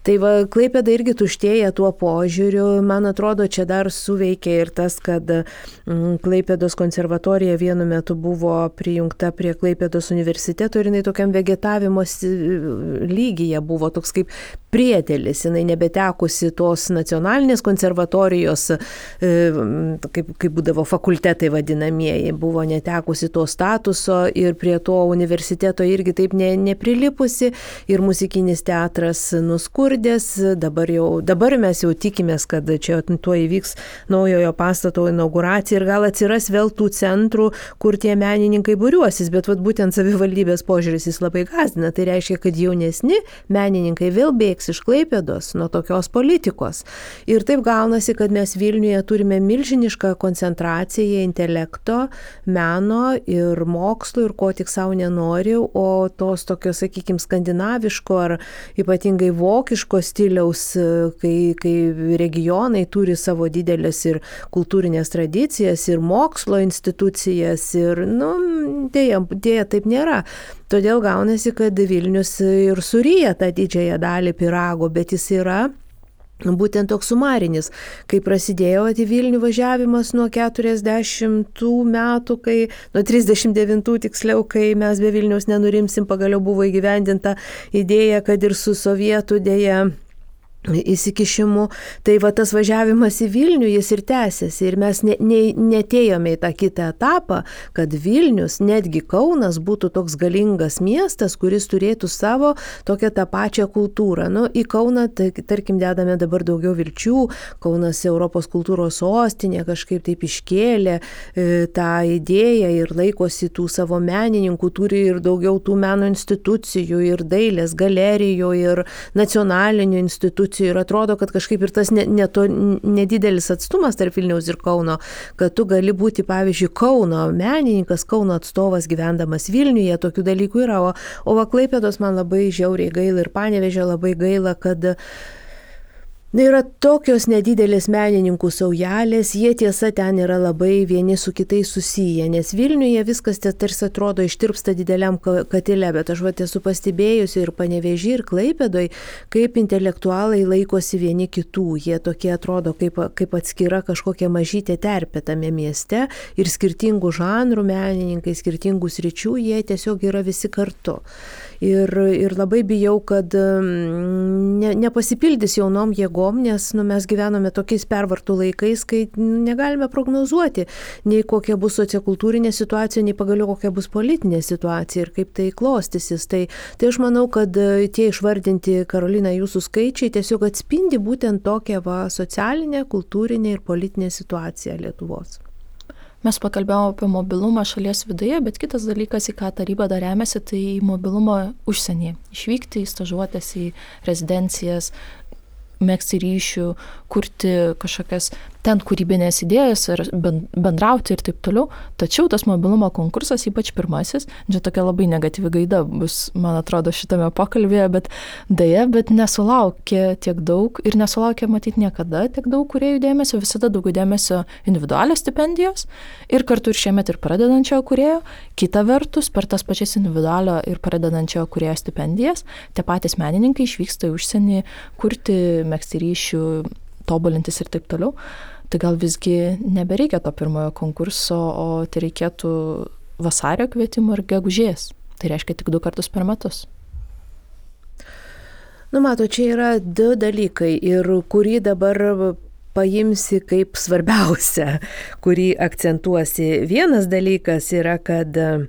tai va, Klaipėda irgi tuštėja tuo požiūriu. Man atrodo, čia dar suveikia ir tas, kad mm, Klaipėdos konservatorija vienu metu buvo prijungta prie Klaipėdos universiteto ir jinai tokiam vegetavimo lygyje buvo toks kaip priedėlis, jinai nebetekusi tos nacionalinės konservatorijos, e, kaip, kaip būdavo fakultetai vadinamieji, buvo netekusi to statuso ir prie to universiteto irgi taip ne, neprilipusi ir muzikinis teatras nuskurdęs, dabar, jau, dabar mes jau tikimės, kad čia tuo įvyks naujojo pastato inauguracija ir gal atsiras vėl tų centrų, kur tie menininkai būriuosis, bet vat, būtent savivaldybės požiūris jis labai gazdina, tai reiškia, kad jaunesni menininkai vėl bėgs iš Klaipėdos nuo tokios politikos. Ir taip gaunasi, kad mes Vilniuje turime milžinišką koncentraciją intelekto, meno ir mokslo ir ko tik savo nenori, o tos tokios, sakykime, skandinaviško ar ypatingai vokiško stiliaus, kai, kai regionai turi savo didelės ir kultūrinės tradicijas, ir mokslo institucijas, ir, nu, dėja, dėja taip nėra. Todėl gaunasi, kad Vilnius ir suryja tą didžiąją dalį pirago, bet jis yra Būtent toks sumarinis, kai prasidėjo į Vilnių važiavimas nuo 40 metų, kai nuo 39 tiksliau, kai mes be Vilnius nenurimsim, pagaliau buvo įgyvendinta idėja, kad ir su sovietų dėja įsikišimu, tai va tas važiavimas į Vilnių jis ir tęsiasi. Ir mes ne, ne, netėjome į tą kitą etapą, kad Vilnius, netgi Kaunas būtų toks galingas miestas, kuris turėtų savo tokią tą pačią kultūrą. Nu, į Kauną, tai, tarkim, dedame dabar daugiau vilčių, Kaunas Europos kultūros sostinė kažkaip taip iškėlė e, tą idėją ir laikosi tų savo menininkų, turi ir daugiau tų meno institucijų, ir dailės galerijų, ir nacionalinių institucijų institucijų ir atrodo, kad kažkaip ir tas ne, ne to, nedidelis atstumas tarp Vilniaus ir Kauno, kad tu gali būti, pavyzdžiui, Kauno menininkas, Kauno atstovas gyvendamas Vilniuje, tokių dalykų yra, o, o Vaklaipėdos man labai žiauriai gaila ir Panevežė labai gaila, kad uh, Na yra tokios nedidelės menininkų saujelės, jie tiesa ten yra labai vieni su kitais susiję, nes Vilniuje viskas tarsi atrodo ištirpsta dideliam katile, bet aš va esu pastebėjusi ir panevežį, ir klaipėdoj, kaip intelektualai laikosi vieni kitų, jie tokie atrodo kaip, kaip atskira kažkokia mažytė terpė tame mieste ir skirtingų žanrų menininkai, skirtingų sričių, jie tiesiog yra visi kartu ir, ir labai bijau, kad ne, nepasipildys jaunom jėgom, nes nu, mes gyvename tokiais pervartų laikais, kai negalime prognozuoti nei kokia bus sociokultūrinė situacija, nei pagaliau kokia bus politinė situacija ir kaip tai klostysis. Tai, tai aš manau, kad e, tie išvardinti, Karolina, jūsų skaičiai tiesiog atspindi būtent tokią va, socialinę, kultūrinę ir politinę situaciją Lietuvos. Mes pakalbėjome apie mobilumą šalies viduje, bet kitas dalykas, į ką taryba dar remiasi, tai mobilumą užsienyje. Išvykti į stažuotės, į rezidencijas, mėgsti ryšių, kurti kažkokias ten kūrybinės idėjas ir bendrauti ir taip toliau. Tačiau tas mobilumo konkursas, ypač pirmasis, čia tokia labai negatyvi gaida bus, man atrodo, šitame pokalbėje, bet dėja, bet nesulaukė tiek daug ir nesulaukė matyti niekada tiek daug kuriejų dėmesio, visada daugiau dėmesio individualios stipendijos ir kartu ir šiemet ir pradedančiojo kuriejo. Kita vertus, per tas pačias individualio ir pradedančiojo kuriejo stipendijas, tie patys menininkai išvyksta į užsienį kurti megzti ryšių, tobulintis ir taip toliau. Tai gal visgi nebereikia to pirmojo konkurso, o tai reikėtų vasario kvietimo ir gegužės. Tai reiškia tik du kartus per metus. Nu, mato, čia yra du dalykai ir kurį dabar paimsi kaip svarbiausia, kurį akcentuosi. Vienas dalykas yra, kad uh,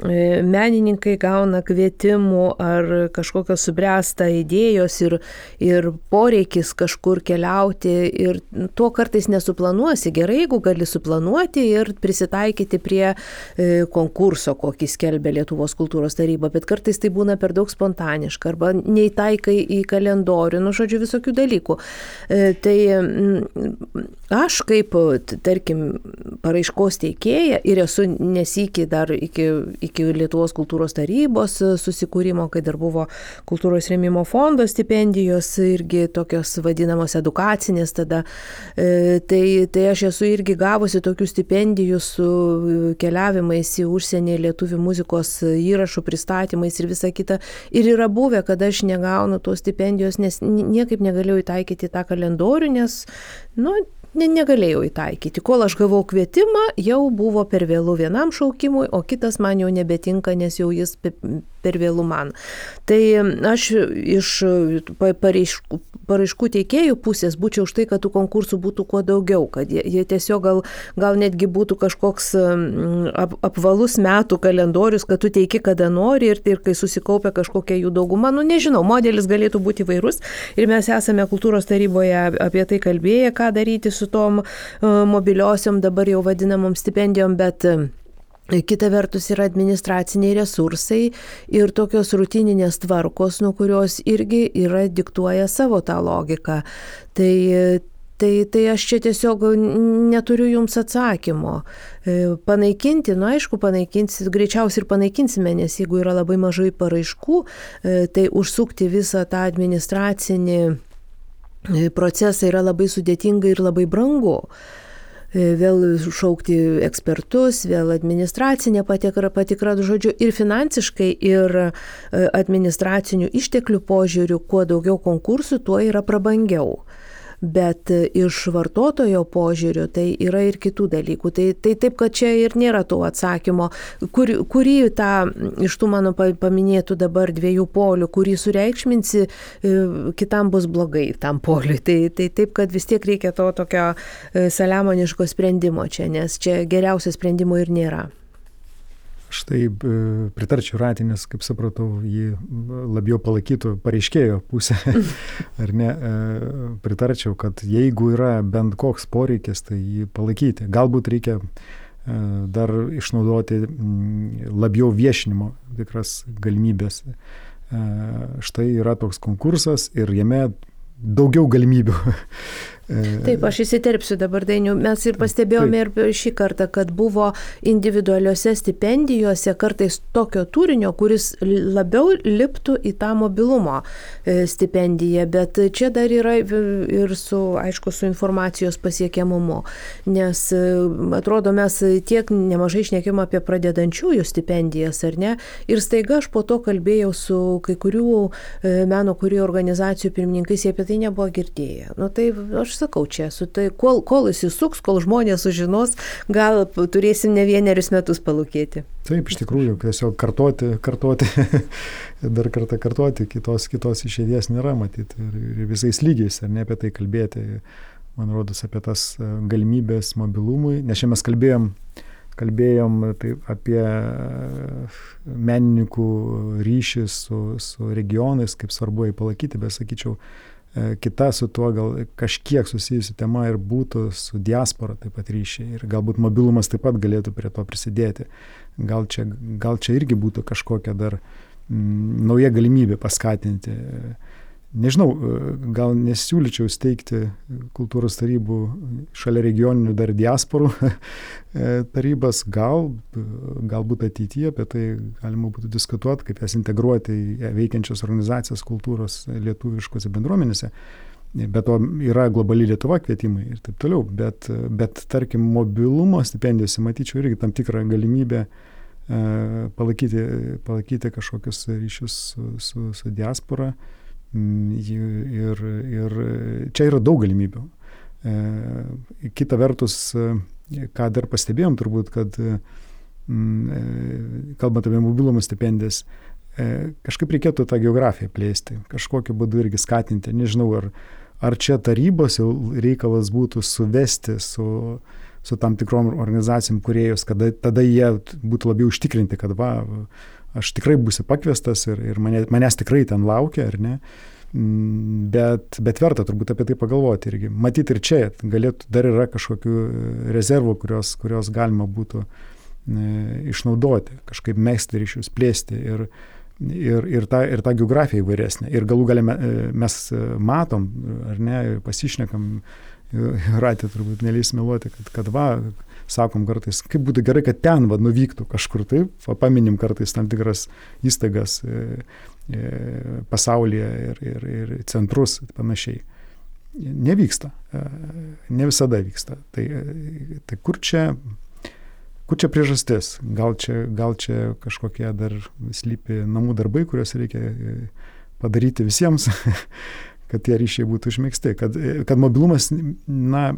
menininkai gauna kvietimų ar kažkokios subręsta idėjos ir, ir poreikis kažkur keliauti ir to kartais nesuplanuosi. Gerai, jeigu gali suplanuoti ir prisitaikyti prie e, konkurso, kokį skelbia Lietuvos kultūros taryba, bet kartais tai būna per daug spontaniška arba neįtaikai į kalendorių, nu žodžiu, visokių dalykų. E, tai aš kaip, tarkim, paraiškos teikėja ir esu nesikį dar iki, iki iki Lietuvos kultūros tarybos susikūrimo, kai dar buvo kultūros rėmimo fondo stipendijos, irgi tokios vadinamos edukacinės tada. Tai, tai aš esu irgi gavusi tokių stipendijų su keliavimais į užsienį lietuvių muzikos įrašų pristatymais ir visa kita. Ir yra buvę, kad aš negaunu tos stipendijos, nes niekaip negalėjau įtaikyti tą kalendorių, nes, nu, ne, negalėjau įtaikyti. Kol aš gavau kvietimą, jau buvo per vėlų vienam šaukimui, o kitas man jau nebetinka, nes jau jis per vėlų man. Tai aš iš pareiškų, paraiškų teikėjų pusės būčiau už tai, kad tų konkursų būtų kuo daugiau, kad jie, jie tiesiog gal, gal netgi būtų kažkoks ap, apvalus metų kalendorius, kad tu teiki kada nori ir, ir kai susikaupia kažkokia jų dauguma, nu nežinau, modelis galėtų būti įvairus ir mes esame kultūros taryboje apie tai kalbėję, ką daryti su tom mobiliosiom dabar jau vadinamom stipendijom, bet Kita vertus yra administraciniai resursai ir tokios rutininės tvarkos, nuo kurios irgi yra diktuoja savo tą logiką. Tai, tai, tai aš čia tiesiog neturiu jums atsakymo. Panaikinti, nu aišku, panaikinsi, greičiausiai ir panaikinsime, nes jeigu yra labai mažai paraiškų, tai užsukti visą tą administracinį procesą yra labai sudėtinga ir labai brangu vėl šaukti ekspertus, vėl administracinė patikra, patikra, žodžiu, ir finansiškai, ir administracinių išteklių požiūrių, kuo daugiau konkursų, tuo yra prabangiau bet iš vartotojo požiūrio tai yra ir kitų dalykų. Tai, tai taip, kad čia ir nėra to atsakymo, kur, kurį tą iš tų mano paminėtų dabar dviejų polių, kurį sureikšminsi, e, kitam bus blogai tam poliui. Tai, tai taip, kad vis tiek reikia to tokio e, saliamoniško sprendimo čia, nes čia geriausio sprendimo ir nėra. Štai e, pritarčiau ratinės, kaip supratau, jį labiau palaikytų pareiškėjo pusę. Ar ne? E, pritarčiau, kad jeigu yra bent koks poreikis, tai jį palaikyti. Galbūt reikia e, dar išnaudoti labiau viešinimo tikras galimybės. Štai yra toks konkursas ir jame daugiau galimybių Taip, aš įsiterpsiu dabar dainiu. Mes ir pastebėjome Taip. ir šį kartą, kad buvo individualiuose stipendijose kartais tokio turinio, kuris labiau liptų į tą mobilumo e, stipendiją, bet čia dar yra ir su, aišku, su informacijos pasiekiamumu, nes e, atrodo mes tiek nemažai išnekėjom apie pradedančiųjų stipendijas, ar ne? Ir staiga aš po to kalbėjau su kai kurių e, meno kurių organizacijų pirmininkais, jie apie tai nebuvo girdėję. Nu, tai aš sakau, čia su tai, kol, kol įsisuks, kol žmonės sužinos, gal turėsim ne vienerius metus palūkėti. Taip, iš tikrųjų, tiesiog kartuoti, kartuoti, dar kartą kartuoti, kitos, kitos išėties nėra matyti ir, visais lygiais, ar ne apie tai kalbėti, man rodos, apie tas e, galimybės mobilumui, nes šiandien mes kalbėjom, kalbėjom tai apie menininkų ryšį su, su regionais, kaip svarbu jį palaikyti, bet sakyčiau, E, kita su tuo gal kažkiek susijusi tema ir būtų su diaspora taip pat ryšiai ir galbūt mobilumas taip pat galėtų prie to prisidėti. Gal čia, gal čia irgi būtų kažkokia dar m, nauja galimybė paskatinti Nežinau, e, gal nesiūlyčiau steigti kultūros tarybų šalia regioninių dar diasporų e, tarybas, gal, galbūt ateityje apie tai galima būtų diskutuoti, kaip jas integruoti į veikiančias organizacijas kultūros lietuviškose bendruomenėse. Bet to yra globali Lietuva kvietimai ir taip toliau. Bet, bet tarkim, mobilumo stipendijose matyčiau irgi tam tikrą galimybę e, palaikyti, palaikyti kažkokius ryšius su, su, su diaspora. Uh, ir, ir čia yra daug galimybių. E, kita vertus, e, ką dar pastebėjom turbūt, kad mm, e, kalbant apie mobilumo stipendijas, kažkaip reikėtų tą geografiją plėsti, kažkokiu būdu irgi skatinti. Nežinau, ar, ar čia tarybos jau reikalas būtų suvesti su, su tam tikrom organizacijom kuriejus, kad tada jie būtų labiau užtikrinti, kad va, aš tikrai būsiu pakviestas ir, ir mane, manęs tikrai ten laukia, ar ne. Mm, bet, bet verta turbūt apie tai pagalvoti irgi. Matyti ir čia galėtų, dar yra kažkokių rezervų, kurios, kurios galima būtų e, išnaudoti, kažkaip mėgsti ryšius, plėsti ir, ir, ir, tą, ir tą geografiją įvairesnę. Ir galų galę mes matom, ar ne, pasišnekam Ratė turbūt nelys meluoti, kad, kad va, sakom kartais, kaip būtų gerai, kad ten va, nuvyktų kažkur taip, va, paminim kartais tam tikras įstaigas e, e, pasaulyje ir, ir, ir centrus ir panašiai. Nevyksta, e, ne visada vyksta. Tai, e, tai kur čia Kur čia priežastis? Gal čia, gal čia kažkokie dar slypi namų darbai, kuriuos reikia e, padaryti visiems, kad tie ryšiai būtų išmėgsti, kad, kad mobilumas na,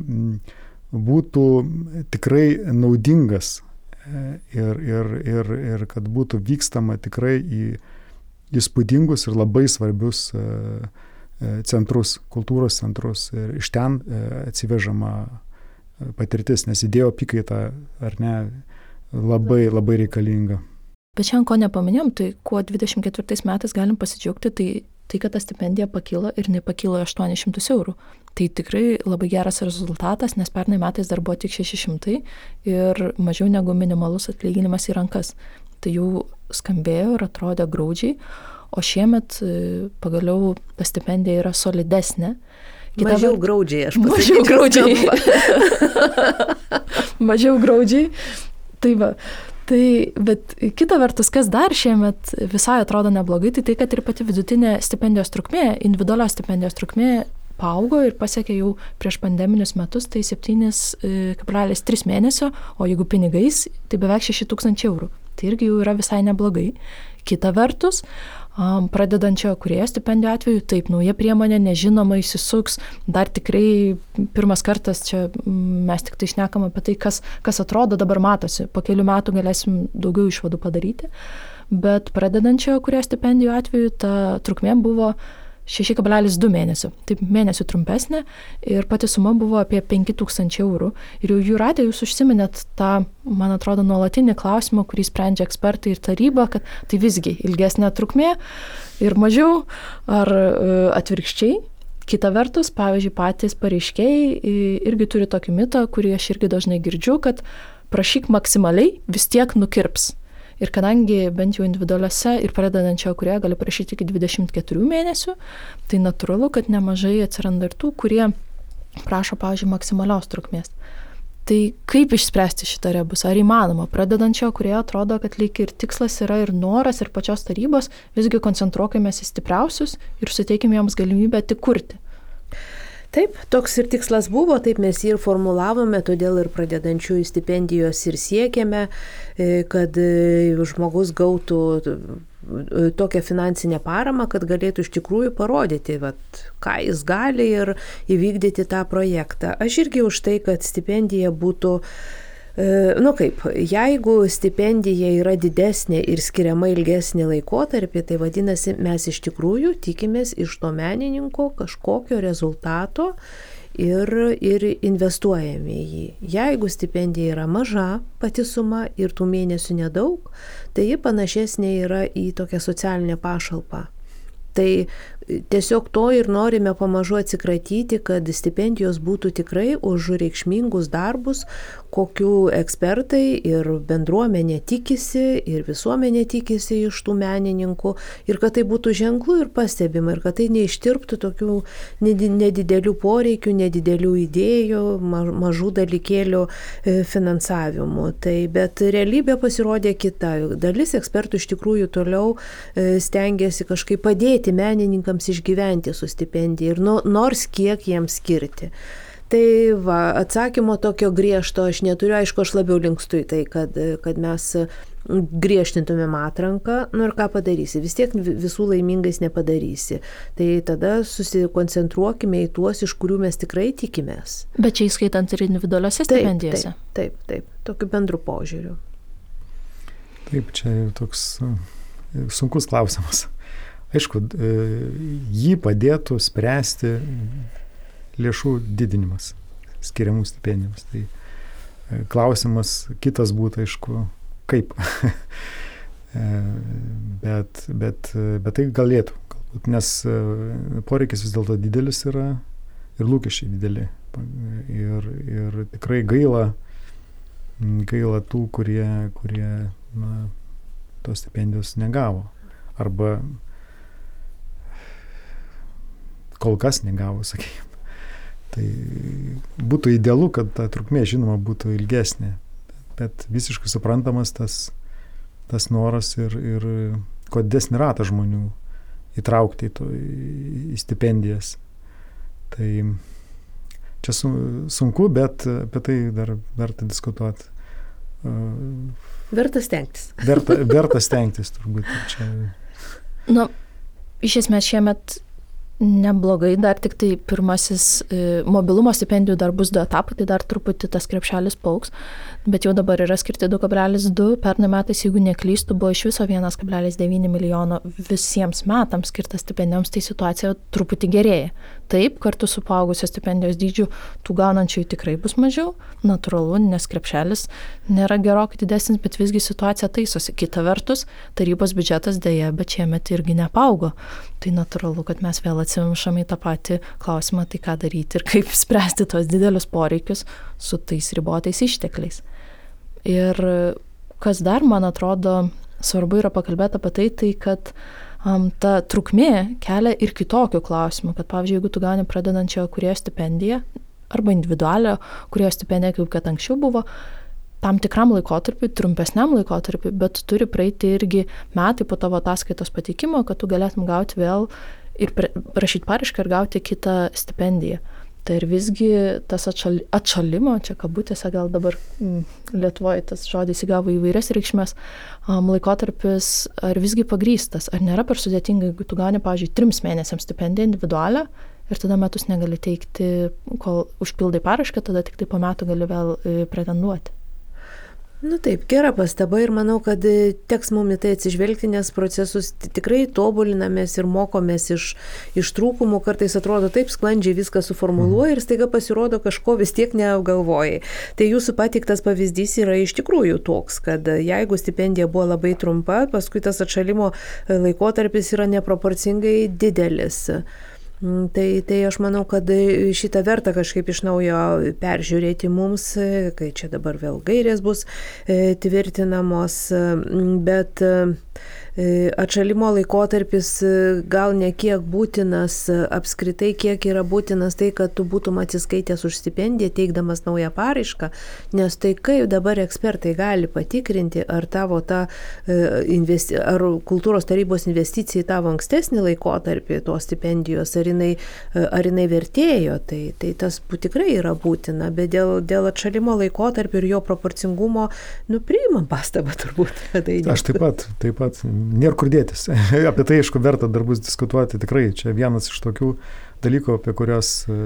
būtų tikrai naudingas e, ir, ir, ir, ir kad būtų vykstama tikrai į įspūdingus ir labai svarbius e, e, centrus, kultūros centrus ir iš ten atsivežama patirtis, nes idėjo apykaita ar ne labai labai reikalinga. Bet šiandien ko nepaminėjom, tai kuo 24 metais galim pasidžiaugti, tai tai, kad ta stipendija pakilo ir nepakilo 800 eurų. Tai tikrai labai geras rezultatas, nes pernai metais dar buvo tik 600 ir mažiau negu minimalus atlyginimas į rankas. Tai jau skambėjo ir atrodė graudžiai, o šiemet e, pagaliau ta stipendija yra solidesnė. Kita mažiau var... graudžiai, aš pasakyčiau. Mažiau graudžiai. mažiau graudžiai. Tai va, Tai, bet kita vertus, kas dar šiemet visai atrodo neblogai, tai tai, kad ir pati vidutinė stipendijos trukmė, individualios stipendijos trukmė paaugo ir pasiekė jau prieš pandeminius metus, tai 7,3 e, mėnesio, o jeigu pinigais, tai beveik 6 tūkstančiai eurų. Tai irgi jau yra visai neblogai. Kita vertus, pradedančio kurėjo stipendijų atveju, taip, nauja priemonė nežinoma įsisuks, dar tikrai pirmas kartas čia mes tik tai išnekam apie tai, kas, kas atrodo dabar matosi, po kelių metų galėsim daugiau išvadų padaryti, bet pradedančio kurėjo stipendijų atveju ta trukmė buvo 6,2 mėnesių, taip mėnesių trumpesnė ir pati suma buvo apie 5000 eurų. Ir jau jų ratė jūs užsiminėt tą, man atrodo, nuolatinį klausimą, kurį sprendžia ekspertai ir taryba, kad tai visgi ilgesnė trukmė ir mažiau ar e, atvirkščiai. Kita vertus, pavyzdžiui, patys pareiškėjai irgi turi tokį mitą, kurį aš irgi dažnai girdžiu, kad prašyk maksimaliai, vis tiek nukirps. Ir kadangi bent jau individualiuose ir pradedančio kurie gali prašyti iki 24 mėnesių, tai natūralu, kad nemažai atsiranda ir tų, kurie prašo, pavyzdžiui, maksimalios trukmės. Tai kaip išspręsti šitą rebusą? Ar įmanoma? Pradedančio, kurie atrodo, kad lyg ir tikslas yra ir noras, ir pačios tarybos, visgi koncentruokime į stipriausius ir suteikime jiems galimybę tik kurti. Taip, toks ir tikslas buvo, taip mes jį ir formulavome, todėl ir pradedančiųjų stipendijos ir siekėme, e, kad e, žmogus gautų e, tokią finansinę paramą, kad galėtų iš tikrųjų parodyti, vat, ką jis gali ir įvykdyti tą projektą. Aš irgi už tai, kad stipendija būtų uh, nu kaip, jeigu stipendija yra didesnė ir skiriama ilgesnį laikotarpį, tai vadinasi, mes iš tikrųjų tikimės iš to menininko kažkokio rezultato ir, ir investuojame į jį. Jeigu stipendija yra maža pati suma ir tų mėnesių nedaug, tai ji panašesnė yra į tokią socialinę pašalpą. Tai Tiesiog to ir norime pamažu atsikratyti, kad stipendijos būtų tikrai už reikšmingus darbus, kokiu ekspertai ir bendruomenė tikisi, ir visuomenė tikisi iš tų menininkų, ir kad tai būtų ženklų ir pastebima, ir kad tai neištirptų tokių nedidelių poreikių, nedidelių idėjų, mažų dalykėlių e, finansavimu. Tai, bet realybė pasirodė kita. Dalis ekspertų iš tikrųjų toliau e, stengiasi kažkaip padėti menininkams menininkams išgyventi su stipendija ir nu, nors kiek jiems skirti. Tai va, atsakymo tokio griežto aš neturiu, aišku, aš labiau linkstu į tai, kad, kad mes griežtintumėm atranką, nu ir ką padarysi, vis tiek visų laimingais nepadarysi. Tai tada susikoncentruokime į tuos, iš kurių mes tikrai tikimės. Bet čia įskaitant ir individualiuose stipendijose. Taip, taip, taip, tokiu bendru požiūriu. Taip, čia toks sunkus klausimas. Aišku, e, jį padėtų spręsti lėšų didinimas skiriamų stipendijams. Tai e, klausimas kitas būtų, aišku, kaip. E, bet, bet, bet tai galėtų, galbūt, nes poreikis vis dėlto didelis yra ir lūkesčiai dideli. Ir, ir tikrai gaila, gaila tų, kurie, kurie na, tos stipendijos negavo. Arba kol kas negavo, sakykime. Tai būtų idealu, kad ta trukmė, žinoma, būtų ilgesnė, bet visiškai suprantamas tas, tas noras ir, ir kuo didesnį ratą žmonių įtraukti į, to, į stipendijas. Tai čia sunku, bet apie tai dar verta diskutuoti. Verta stengtis. Verta, verta stengtis, turbūt. Čia... Na, iš esmės šiemet neblogai, dar tik tai pirmasis e, mobilumo stipendijų dar bus du etapai, tai dar truputį tas krepšelis pauks, bet jau dabar yra skirti 2,2, pernai metais, jeigu neklystu, buvo iš viso 1,9 milijono visiems metams skirtas stipendijoms, tai situacija truputį gerėja. Taip, kartu su paaugusios stipendijos dydžiu tų gaunančiųjų tikrai bus mažiau, natūralu, nes krepšelis nėra gerokai didesnis, bet visgi situacija taisosi. Kita vertus, tarybos biudžetas dėja, bet šiemet irgi nepaugo. Tai natūralu, kad mes vėl atsimšame į tą patį klausimą, tai ką daryti ir kaip spręsti tos didelius poreikius su tais ribotais ištekliais. Ir kas dar, man atrodo, svarbu yra pakalbėti apie tai, tai kad um, ta trukmė kelia ir kitokių klausimų, kad pavyzdžiui, jeigu tu gauni pradedančiojo kurie stipendiją arba individualią kurie stipendiją, kaip kad anksčiau buvo, tam tikram laikotarpiu, trumpesniam laikotarpiu, bet turi praeiti irgi metai po tavo ataskaitos pateikimo, kad tu galėtum gauti vėl ir prašyti paraišką ir gauti kitą stipendiją. Tai ir visgi tas atšal, atšalimo, čia kabutėse gal dabar mm, Lietuvoje tas žodis įgavo įvairias reikšmės, um, laikotarpis ar visgi pagrystas, ar nėra per sudėtinga, jeigu tu gauni, pavyzdžiui, trims mėnesiams stipendiją individualią ir tada metus negali teikti, kol užpildai parašką, tada tik tai po metų gali vėl e, pretenduoti. Nu taip, gera pastaba ir manau, kad e, teks mums į tai atsižvelgti, nes procesus tikrai tobulinamės ir mokomės iš, iš trūkumų, kartais atrodo taip sklandžiai viską suformuluoja ir staiga pasirodo kažko vis tiek neapgalvojai. Tai jūsų patiktas pavyzdys yra iš tikrųjų toks, kad jeigu stipendija buvo labai trumpa, paskui tas atšalimo laikotarpis yra neproporcingai didelis. Mm, tai, tai aš manau, kad šitą vertą kažkaip iš naujo peržiūrėti mums, kai čia dabar vėl gairės bus e, tvirtinamos, mm, bet atšalimo laikotarpis e, gal ne kiek būtinas, e, apskritai kiek yra būtinas tai, kad tu būtum atsiskaitęs už stipendiją teikdamas naują paraišką, nes tai kaip dabar ekspertai gali patikrinti, ar tavo ta investi ar kultūros tarybos investicija į tavo ankstesnį laikotarpį tos stipendijos, ar jinai, ar jinai vertėjo, tai, tai tas tikrai yra būtina, bet dėl, dėl atšalimo laikotarpio ir jo proporcingumo, nu, priimam pastabą turbūt. Tai Aš taip pat, taip pat nėra kur dėtis. apie tai, aišku, verta dar bus diskutuoti. Tikrai čia vienas iš tokių dalykų, apie kuriuos e,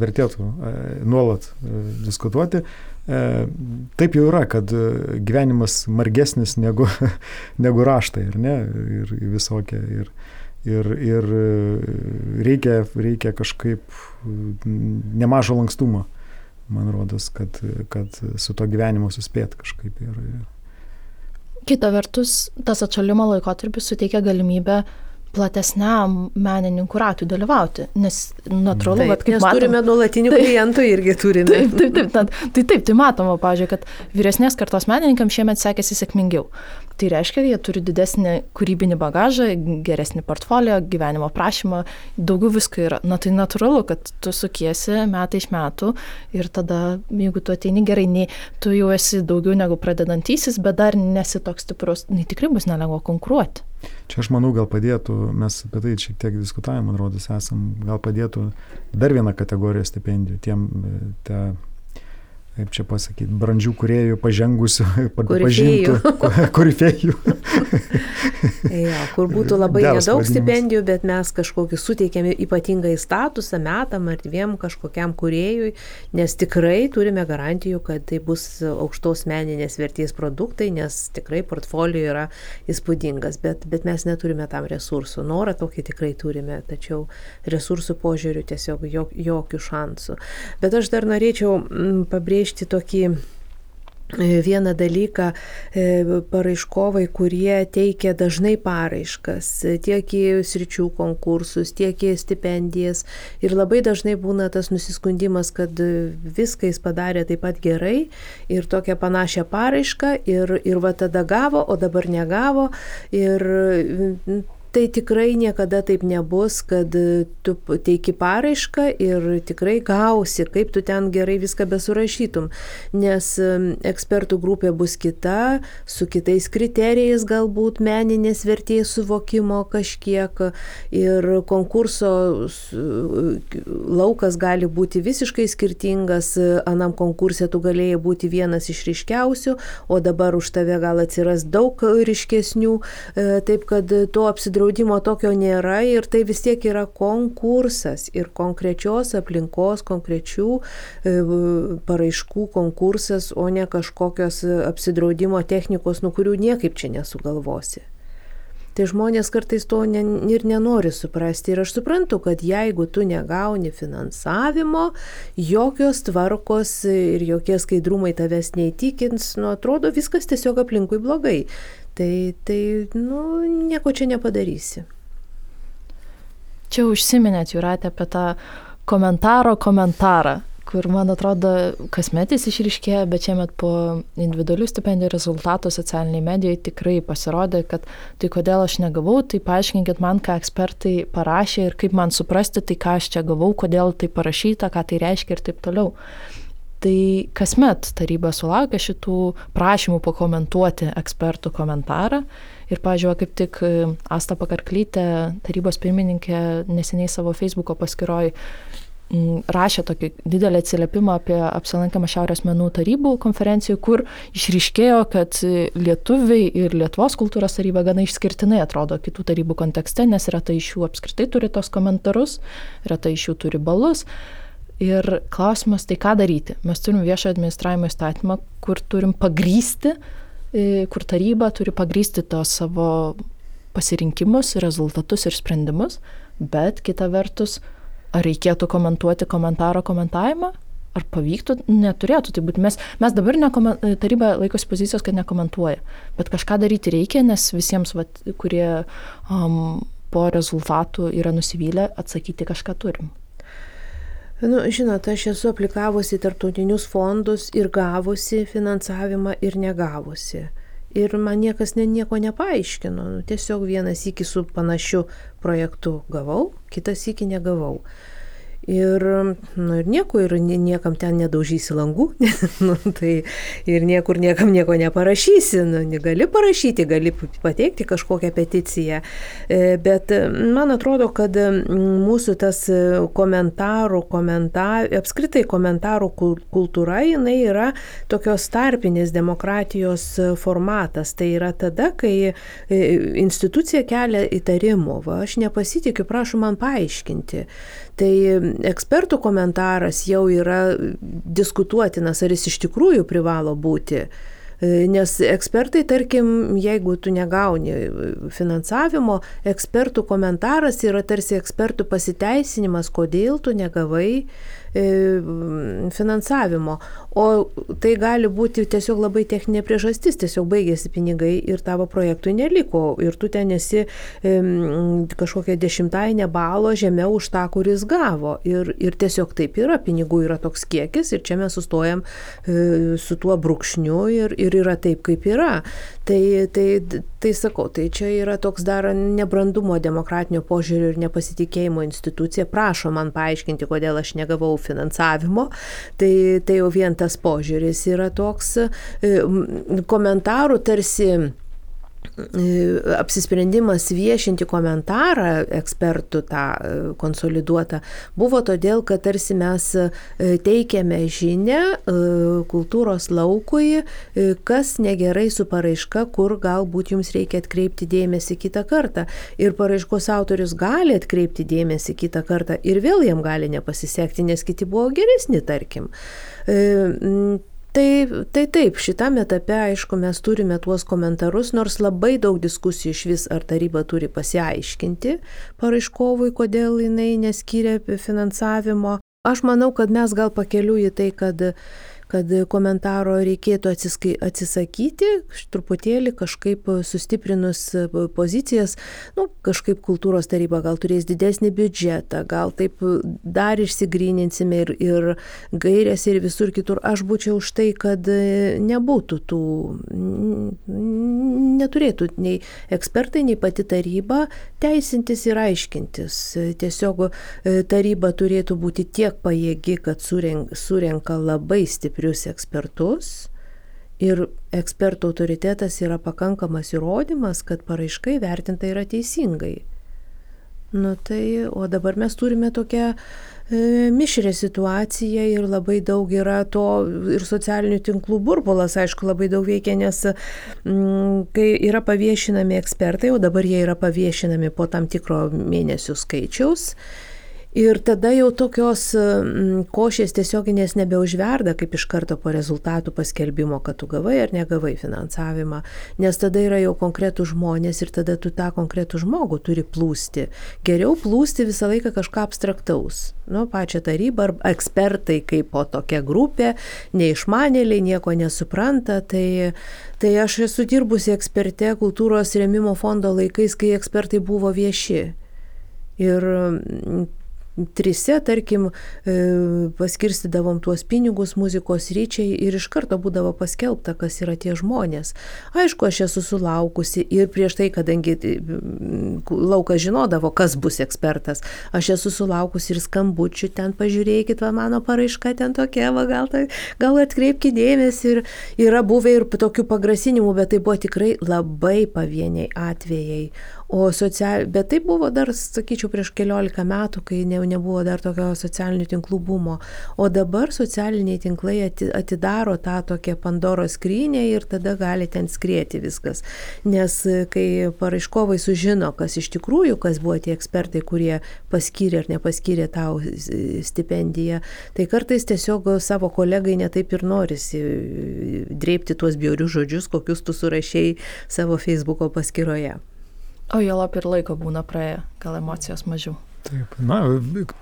vertėtų e, nuolat e, diskutuoti. Taip jau yra, kad gyvenimas margesnis negu, negu raštai, ir ne, ir visokie. Ir, ir, ir reikia, reikia kažkaip nemažo lankstumo, man rodos, kad, kad su to gyvenimu suspėt kažkaip. Ir, Kita vertus, tas atšalimo laikotarpis suteikia galimybę platesniam menininkų ratui dalyvauti, nes natūralu, kad kaip mes matom, turime nuolatinių klientų irgi turime. Taip, taip, taip, taip, tai taip, tai matoma, pažiūrėjau, kad vyresnės kartos menininkams šiemet sekėsi sėkmingiau. Tai reiškia, jie turi didesnį kūrybinį bagažą, geresnį portfolio, gyvenimo prašymą, daugiau visko yra. Na tai natūralu, kad tu sukiesi metai iš metų ir tada, jeigu tu ateini gerai, nei tu jau esi daugiau negu pradedantysis, bet dar nesi toks stiprus, tai tikrai bus nelengva konkuruoti. Čia aš manau, gal padėtų, mes apie tai šiek tiek diskutavome, man rodos, esam, gal padėtų dar vieną kategoriją stipendijų tiem, te, kaip čia pasakyti, brandžių kuriejų, pažengusių, pažintų, korifėjų. ja, kur būtų labai Geras nedaug vadinimas. stipendijų, bet mes kažkokį suteikėme ypatingai statusą metam ar dviem kažkokiam kuriejui, nes tikrai turime garantijų, kad tai bus aukštos meninės vertės produktai, nes tikrai portfolio yra įspūdingas, bet, bet mes neturime tam resursų. Norą tokį tikrai turime, tačiau resursų požiūrių tiesiog jok, jokių šansų. Bet aš dar norėčiau pabrėžti, pabrėžti tokį e, vieną dalyką e, paraiškovai, kurie teikia dažnai paraiškas tiek į sričių konkursus, tiek į stipendijas. Ir labai dažnai būna tas nusiskundimas, kad viską jis padarė taip pat gerai ir tokią panašią paraišką ir, ir va tada gavo, o dabar negavo. Ir tai tikrai niekada taip nebus, kad tu teiki paraišką ir tikrai gausi, kaip tu ten gerai viską besurašytum, nes ekspertų grupė bus kita, su kitais kriterijais galbūt meninės vertės suvokimo kažkiek ir konkurso laukas gali būti visiškai skirtingas, anam konkursė tu galėjai būti vienas iš ryškiausių, o dabar už tave gal atsiras daug ryškesnių, e, taip kad to apsidraudimo tokio nėra ir tai vis tiek yra konkursas ir konkrečios aplinkos, konkrečių e, paraiškų konkursas, o ne kažkokios apsidraudimo technikos, nuo kurių niekaip čia nesugalvosi. Tai žmonės kartais to ne, ir nenori suprasti. Ir aš suprantu, kad jeigu tu negauni finansavimo, jokios tvarkos ir jokie skaidrumai tavęs neįtikins, nu atrodo viskas tiesiog aplinkui blogai. Tai, tai nu, nieko čia nepadarysi. Čia užsiminėt, Juratė, apie tą komentaro komentarą kur man atrodo kasmet jis išryškėja, bet šiemet po individualių stipendijų rezultatų socialiniai medijai tikrai pasirodė, kad tai kodėl aš negavau, tai paaiškinkit man, ką ekspertai parašė ir kaip man suprasti tai, ką aš čia gavau, kodėl tai parašyta, ką tai reiškia ir taip toliau. Tai kasmet taryba sulaukia šitų prašymų pakomentuoti ekspertų komentarą. Ir, pažiūrėjau, kaip tik Asta Pakarklytė, tarybos pirmininkė, neseniai savo Facebook'o paskiroj rašė tokį didelį atsiliepimą apie apsilankymą Šiaurės menų tarybų konferencijų, kur išryškėjo, kad lietuviai ir Lietuvos kultūros taryba gana išskirtinai atrodo kitų tarybų kontekste, nes reta iš jų apskritai turi tos komentarus, reta iš jų turi balus. Ir klausimas, tai ką daryti? Mes turim viešo administravimo įstatymą, kur turim pagrysti, e, kur taryba turi pagrysti tos savo pasirinkimus, rezultatus ir sprendimus, bet kita vertus, ar reikėtų komentuoti komentaro komentavimą? Ar pavyktų? Neturėtų tai būti. Mes, mes dabar nekomen, taryba laikosi pozicijos, kad nekomentuoja. Bet kažką daryti reikia, nes visiems, vat, kurie um, po rezultatų yra nusivylę, atsakyti kažką turim. Nu, žinot, aš esu aplikavusi tarptautinius fondus ir gavusi finansavimą ir negavusi. Ir man niekas ne, nieko nepaaiškino. Nu, tiesiog vienas iki su panašiu projektu gavau, kitas iki negavau. Ir, nu, ir nieko, ir niekam ten nedaužysi langų, nu, tai ir niekur niekam nieko neparašysi, nu, gali parašyti, gali pateikti kažkokią peticiją, e, bet man atrodo, kad mūsų tas komentarų, komentar, apskritai komentarų kultūra, jinai yra tokios tarpinės demokratijos formatas. Tai yra tada, kai e, institucija kelia įtarimų, va, aš nepasitikiu, prašau man paaiškinti. Tai ekspertų komentaras jau yra diskutuotinas, ar jis iš tikrųjų privalo būti. E, nes ekspertai, tarkim, jeigu tu negauni finansavimo, ekspertų komentaras yra tarsi ekspertų pasiteisinimas, kodėl tu negavai finansavimo. O tai gali būti tiesiog labai techninė priežastis, tiesiog baigėsi pinigai ir tavo projektui neliko ir tu ten esi e, kažkokią dešimtainę balo žemiau už tą, kuris gavo. Ir, ir tiesiog taip yra, pinigų yra toks kiekis ir čia mes sustojam e, su tuo brūkšniu ir, ir yra taip, kaip yra. Tai, tai, tai sakau, tai čia yra toks dar nebrandumo demokratinio požiūrio ir nepasitikėjimo institucija. Prašo man paaiškinti, kodėl aš negavau finansavimo, tai, tai jau vien tas požiūris yra toks e, komentarų tarsi apsisprendimas viešinti komentarą ekspertų tą e, konsoliduotą buvo todėl, kad tarsi mes e, teikėme žinę kultūros laukui, kas negerai su paraiška, kur galbūt jums reikia atkreipti dėmesį kitą kartą. Ir paraiškos autorius gali atkreipti dėmesį kitą kartą ir vėl jam gali nepasisekti, nes kiti buvo geresni, tarkim. Tai, tai taip, šitam etape, aišku, mes turime tuos komentarus, nors labai daug diskusijų iš vis, ar taryba turi pasiaiškinti paraiškovui, kodėl jinai neskiria finansavimo. Aš manau, kad mes gal pakeliu į tai, kad kad komentaro reikėtų atsiskai, atsisakyti, truputėlį kažkaip sustiprinus pozicijas, nu, kažkaip kultūros taryba gal turės didesnį biudžetą, gal taip dar išsigryninsime ir, ir gairės ir visur kitur. Aš būčiau už tai, kad nebūtų tų, neturėtų nei ekspertai, nei pati taryba teisintis ir aiškintis. Tiesiog taryba turėtų būti tiek pajėgi, kad surenka labai stiprius ekspertus. Ir ekspertų autoritetas yra pakankamas įrodymas, kad paraiškai vertinta yra teisingai. Nu tai, o dabar mes turime tokią e, mišrę situaciją ir labai daug yra to ir socialinių tinklų burbulas, aišku, labai daug veikia, nes mm, kai yra paviešinami ekspertai, o dabar jie yra paviešinami po tam tikro mėnesių skaičiaus, Ir tada jau tokios košės tiesioginės nebeužverda, kaip iš karto po rezultatų paskelbimo, kad tu gavai ar negavai finansavimą, nes tada yra jau konkretų žmonės ir tada tu tą konkretų žmogų turi plūsti. Geriau plūsti visą laiką kažką abstraktaus. Nu, pačią tarybą ar ekspertai kaip po tokia grupė, neišmanėliai, nieko nesupranta, tai, tai aš esu dirbusi eksperte kultūros rėmimo fondo laikais, kai ekspertai buvo vieši. Ir trise, tarkim, e, paskirstydavom tuos pinigus muzikos ryčiai ir iš karto būdavo paskelbta, kas yra tie žmonės. Aišku, aš esu sulaukusi ir prieš tai, kadangi e, laukas žinodavo, kas bus ekspertas, aš esu sulaukusi ir skambučių, ten pažiūrėkit, va, mano paraiška ten tokia, va, gal, tai, gal atkreipkite dėmesį ir yra buvę ir tokių pagrasinimų, bet tai buvo tikrai labai pavieniai atvejai. O social... Bet tai buvo dar, sakyčiau, prieš keliolika metų, kai ne, nebuvo dar tokio socialinių tinklų bumo. O dabar socialiniai tinklai atidaro tą tokią Pandoro skrynę ir tada gali ten skrėti viskas. Nes kai paraiškovai sužino, kas iš tikrųjų, kas buvo tie ekspertai, kurie paskyrė ar nepaskyrė tau stipendiją, tai kartais tiesiog savo kolegai netaip ir norisi dreipti tuos bjaurius žodžius, kokius tu surašiai savo Facebook'o paskyroje. O jo lap ir laiko būna praėję, gal emocijos mažiau. Taip, na,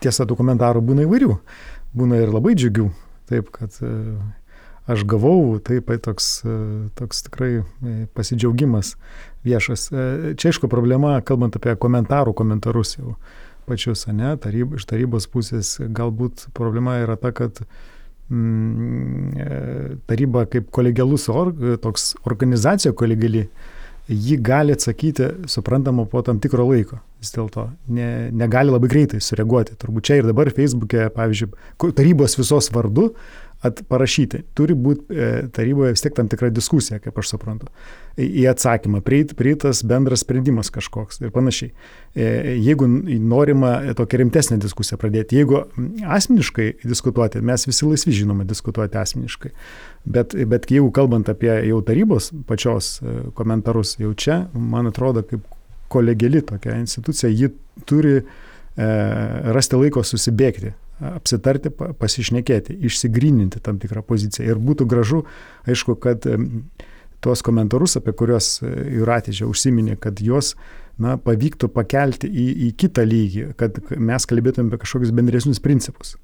tiesa, tų komentarų būna įvairių. Būna ir labai džiugių. Taip, kad e, aš gavau, taip, toks, e, toks tikrai e, pasidžiaugimas viešas. Čia, aišku, problema, kalbant apie komentarų komentarus jau pačius, ne, taryb, iš tarybos pusės, galbūt problema yra ta, kad mm, taryba kaip kolegialus, or, toks organizacija kolegiali, ji gali atsakyti, suprantama, po tam tikro laiko. Vis dėlto ne, negali labai greitai sureaguoti. Turbūt čia ir dabar Facebook'e, pavyzdžiui, tarybos visos vardu parašyti. Turi būti e, taryboje vis tiek tam tikra diskusija, kaip aš suprantu, į atsakymą, prieitas bendras sprendimas kažkoks ir panašiai. E, jeigu norima tokią rimtesnę diskusiją pradėti, jeigu asmeniškai diskutuoti, mes visi laisvi žinoma diskutuoti asmeniškai, bet, bet jeigu kalbant apie jau tarybos pačios e, komentarus, jau čia, man atrodo, kaip kolegiali tokia institucija, ji turi e, rasti laiko susibėgti apsitarti, pasišnekėti, išsigryninti tam tikrą poziciją. Ir būtų gražu, aišku, kad tuos komentarus, apie kuriuos e, Juratė čia užsiminė, kad juos na, pavyktų pakelti į, į kitą lygį, kad mes kalbėtume apie kažkokius bendresnius principus.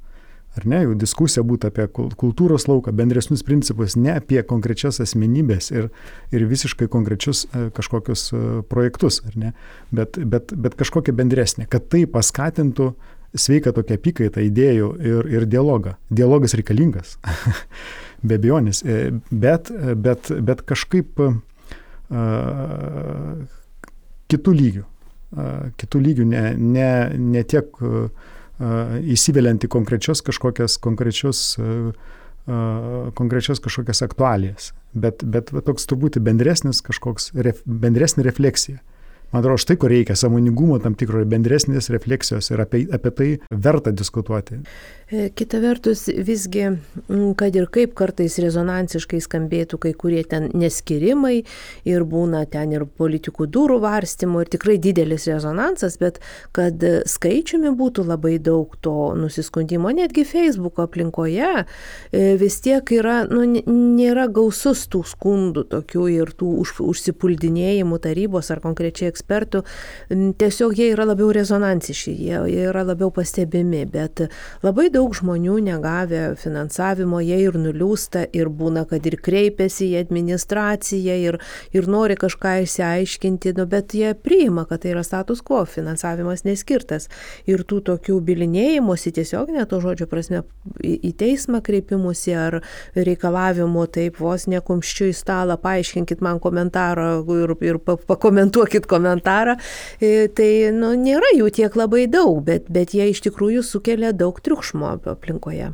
Ar ne, jau diskusija būtų apie kultūros lauką, bendresnius principus, ne apie konkrečias asmenybės ir, ir visiškai konkrečius e, kažkokius e, projektus, ar ne, bet, bet, bet kažkokią bendresnę, kad tai paskatintų sveiką tokią apykaitą idėjų ir, ir dialogą. Dialogas reikalingas, be abejonės, e, bet, bet, bet kažkaip uh, kitų lygių, uh, kitų lygių, ne, ne, ne tiek uh, įsiveliant į konkrečios kažkokias konkrečius uh, konkrečias kažkokias aktualijas, bet, bet toks turbūt bendresnis kažkoks, ref, bendresnė refleksija. Man atrodo, štai ko reikia - samoningumo tam tikro bendresnės refleksijos ir apie, apie tai verta diskutuoti. E, kita vertus, visgi, kad ir kaip kartais rezonansiškai skambėtų kai kurie ten neskirimai ir būna ten ir politikų durų varstymo ir tikrai didelis rezonansas, bet kad skaičiumi būtų labai daug to nusiskundimo, netgi Facebook aplinkoje e, vis tiek yra, nu, nėra gausus tų skundų tokių ir tų už, užsipuldinėjimų tarybos ar konkrečiai ekspertų, tiesiog jie yra labiau rezonansiški, jie, jie yra labiau pastebimi, bet labai daug žmonių negavę finansavimo, jie ir nuliūsta, ir būna, kad ir kreipiasi į administraciją, ir, ir nori kažką išsiaiškinti, nu, bet jie priima, kad tai yra status quo, finansavimas neskirtas. Ir tų tokių bilinėjimuose tiesiog neto žodžio prasme į, į teismą kreipimusi ar reikalavimų taip vos nekumščiu į stalą, paaiškinkit man komentarą ir, ir pakomentuokit komentarą, e, tai nu, nėra jų tiek labai daug, bet, bet jie iš tikrųjų sukelia daug triukšmo aplinkoje.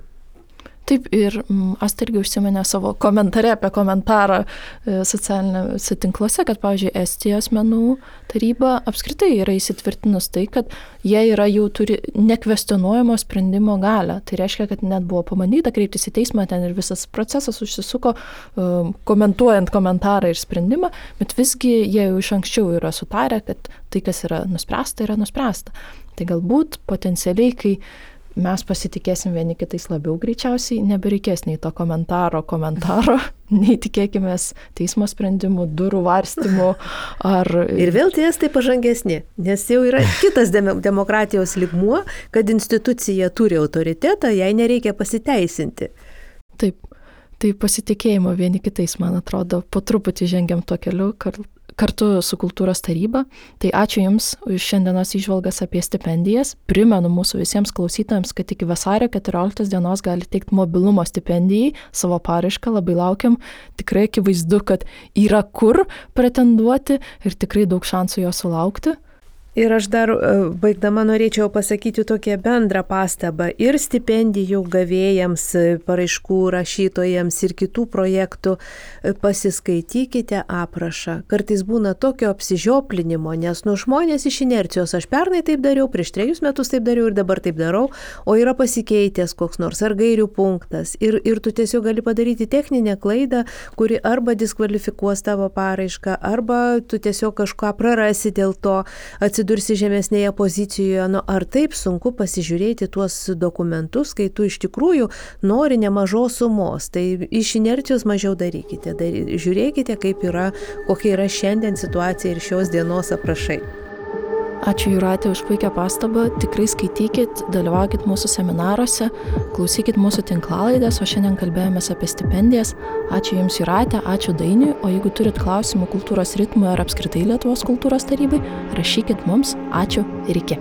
Taip ir mm, Asta irgi užsiminė savo komentare apie komentarą e, socialiniuose tinkluose, kad, pavyzdžiui, Estijos menų taryba apskritai yra įsitvirtinus tai, kad jie yra jau turi nekvestionuojamo sprendimo galę. Tai reiškia, kad net buvo pamandyta kreiptis į teismą, ten ir visas procesas užsisuko e, komentuojant komentarą ir sprendimą, bet visgi jie jau iš anksčiau yra sutarę, kad tai, kas yra nuspręsta, yra nuspręsta. Tai galbūt potencialiai, kai mes pasitikėsim vieni kitais labiau greičiausiai, nebereikės nei to komentaro, komentaro, nei tikėkime teismo sprendimų, durų varstymų ar... Ir vėl tie estai pažangesni, nes jau yra kitas demokratijos ligmuo, kad institucija turi autoritetą, jai nereikia pasiteisinti. Taip, tai pasitikėjimo vieni kitais, man atrodo, po truputį žengiam to keliu, kartu su kultūros taryba. Tai ačiū Jums už šiandienos išvalgas apie stipendijas. Primenu mūsų visiems klausytojams, kad iki vasario 14 dienos gali teikti mobilumo stipendijai savo paraišką. Labai laukiam. Tikrai akivaizdu, kad yra kur pretenduoti ir tikrai daug šansų jo sulaukti. Ir aš dar e, baigdama norėčiau pasakyti tokią bendrą pastabą ir stipendijų gavėjams, e, paraiškų rašytojams ir kitų projektų. E, pasiskaitykite aprašą. Kartais būna tokio apsižioplinimo, nes nu žmonės iš inercijos, aš pernai taip dariau, prieš trejus metus taip dariau ir dabar taip darau, o yra pasikeitęs koks nors ar gairių punktas. Ir, ir tu tiesiog gali padaryti techninę klaidą, kuri arba diskvalifikuos tavo paraišką, arba tu tiesiog kažką prarasi dėl to atsitikti atsidursi žemesnėje pozicijoje, nu ar taip sunku pasižiūrėti tuos dokumentus, kai tu iš tikrųjų nori nemažos sumos. Tai iš inercijos mažiau darykite, dary, žiūrėkite, kaip yra, kokia yra šiandien situacija ir šios dienos aprašai. Ačiū Juratė už puikią pastabą. Tikrai skaitykit, dalyvaukit mūsų seminaruose, klausykit mūsų tinklalaidės, o šiandien kalbėjomės apie stipendijas. Ačiū Jums Juratė, ačiū Dainiui, o jeigu turit klausimų kultūros ritmui ar apskritai Lietuvos kultūros tarybai, rašykit mums. Ačiū ir iki.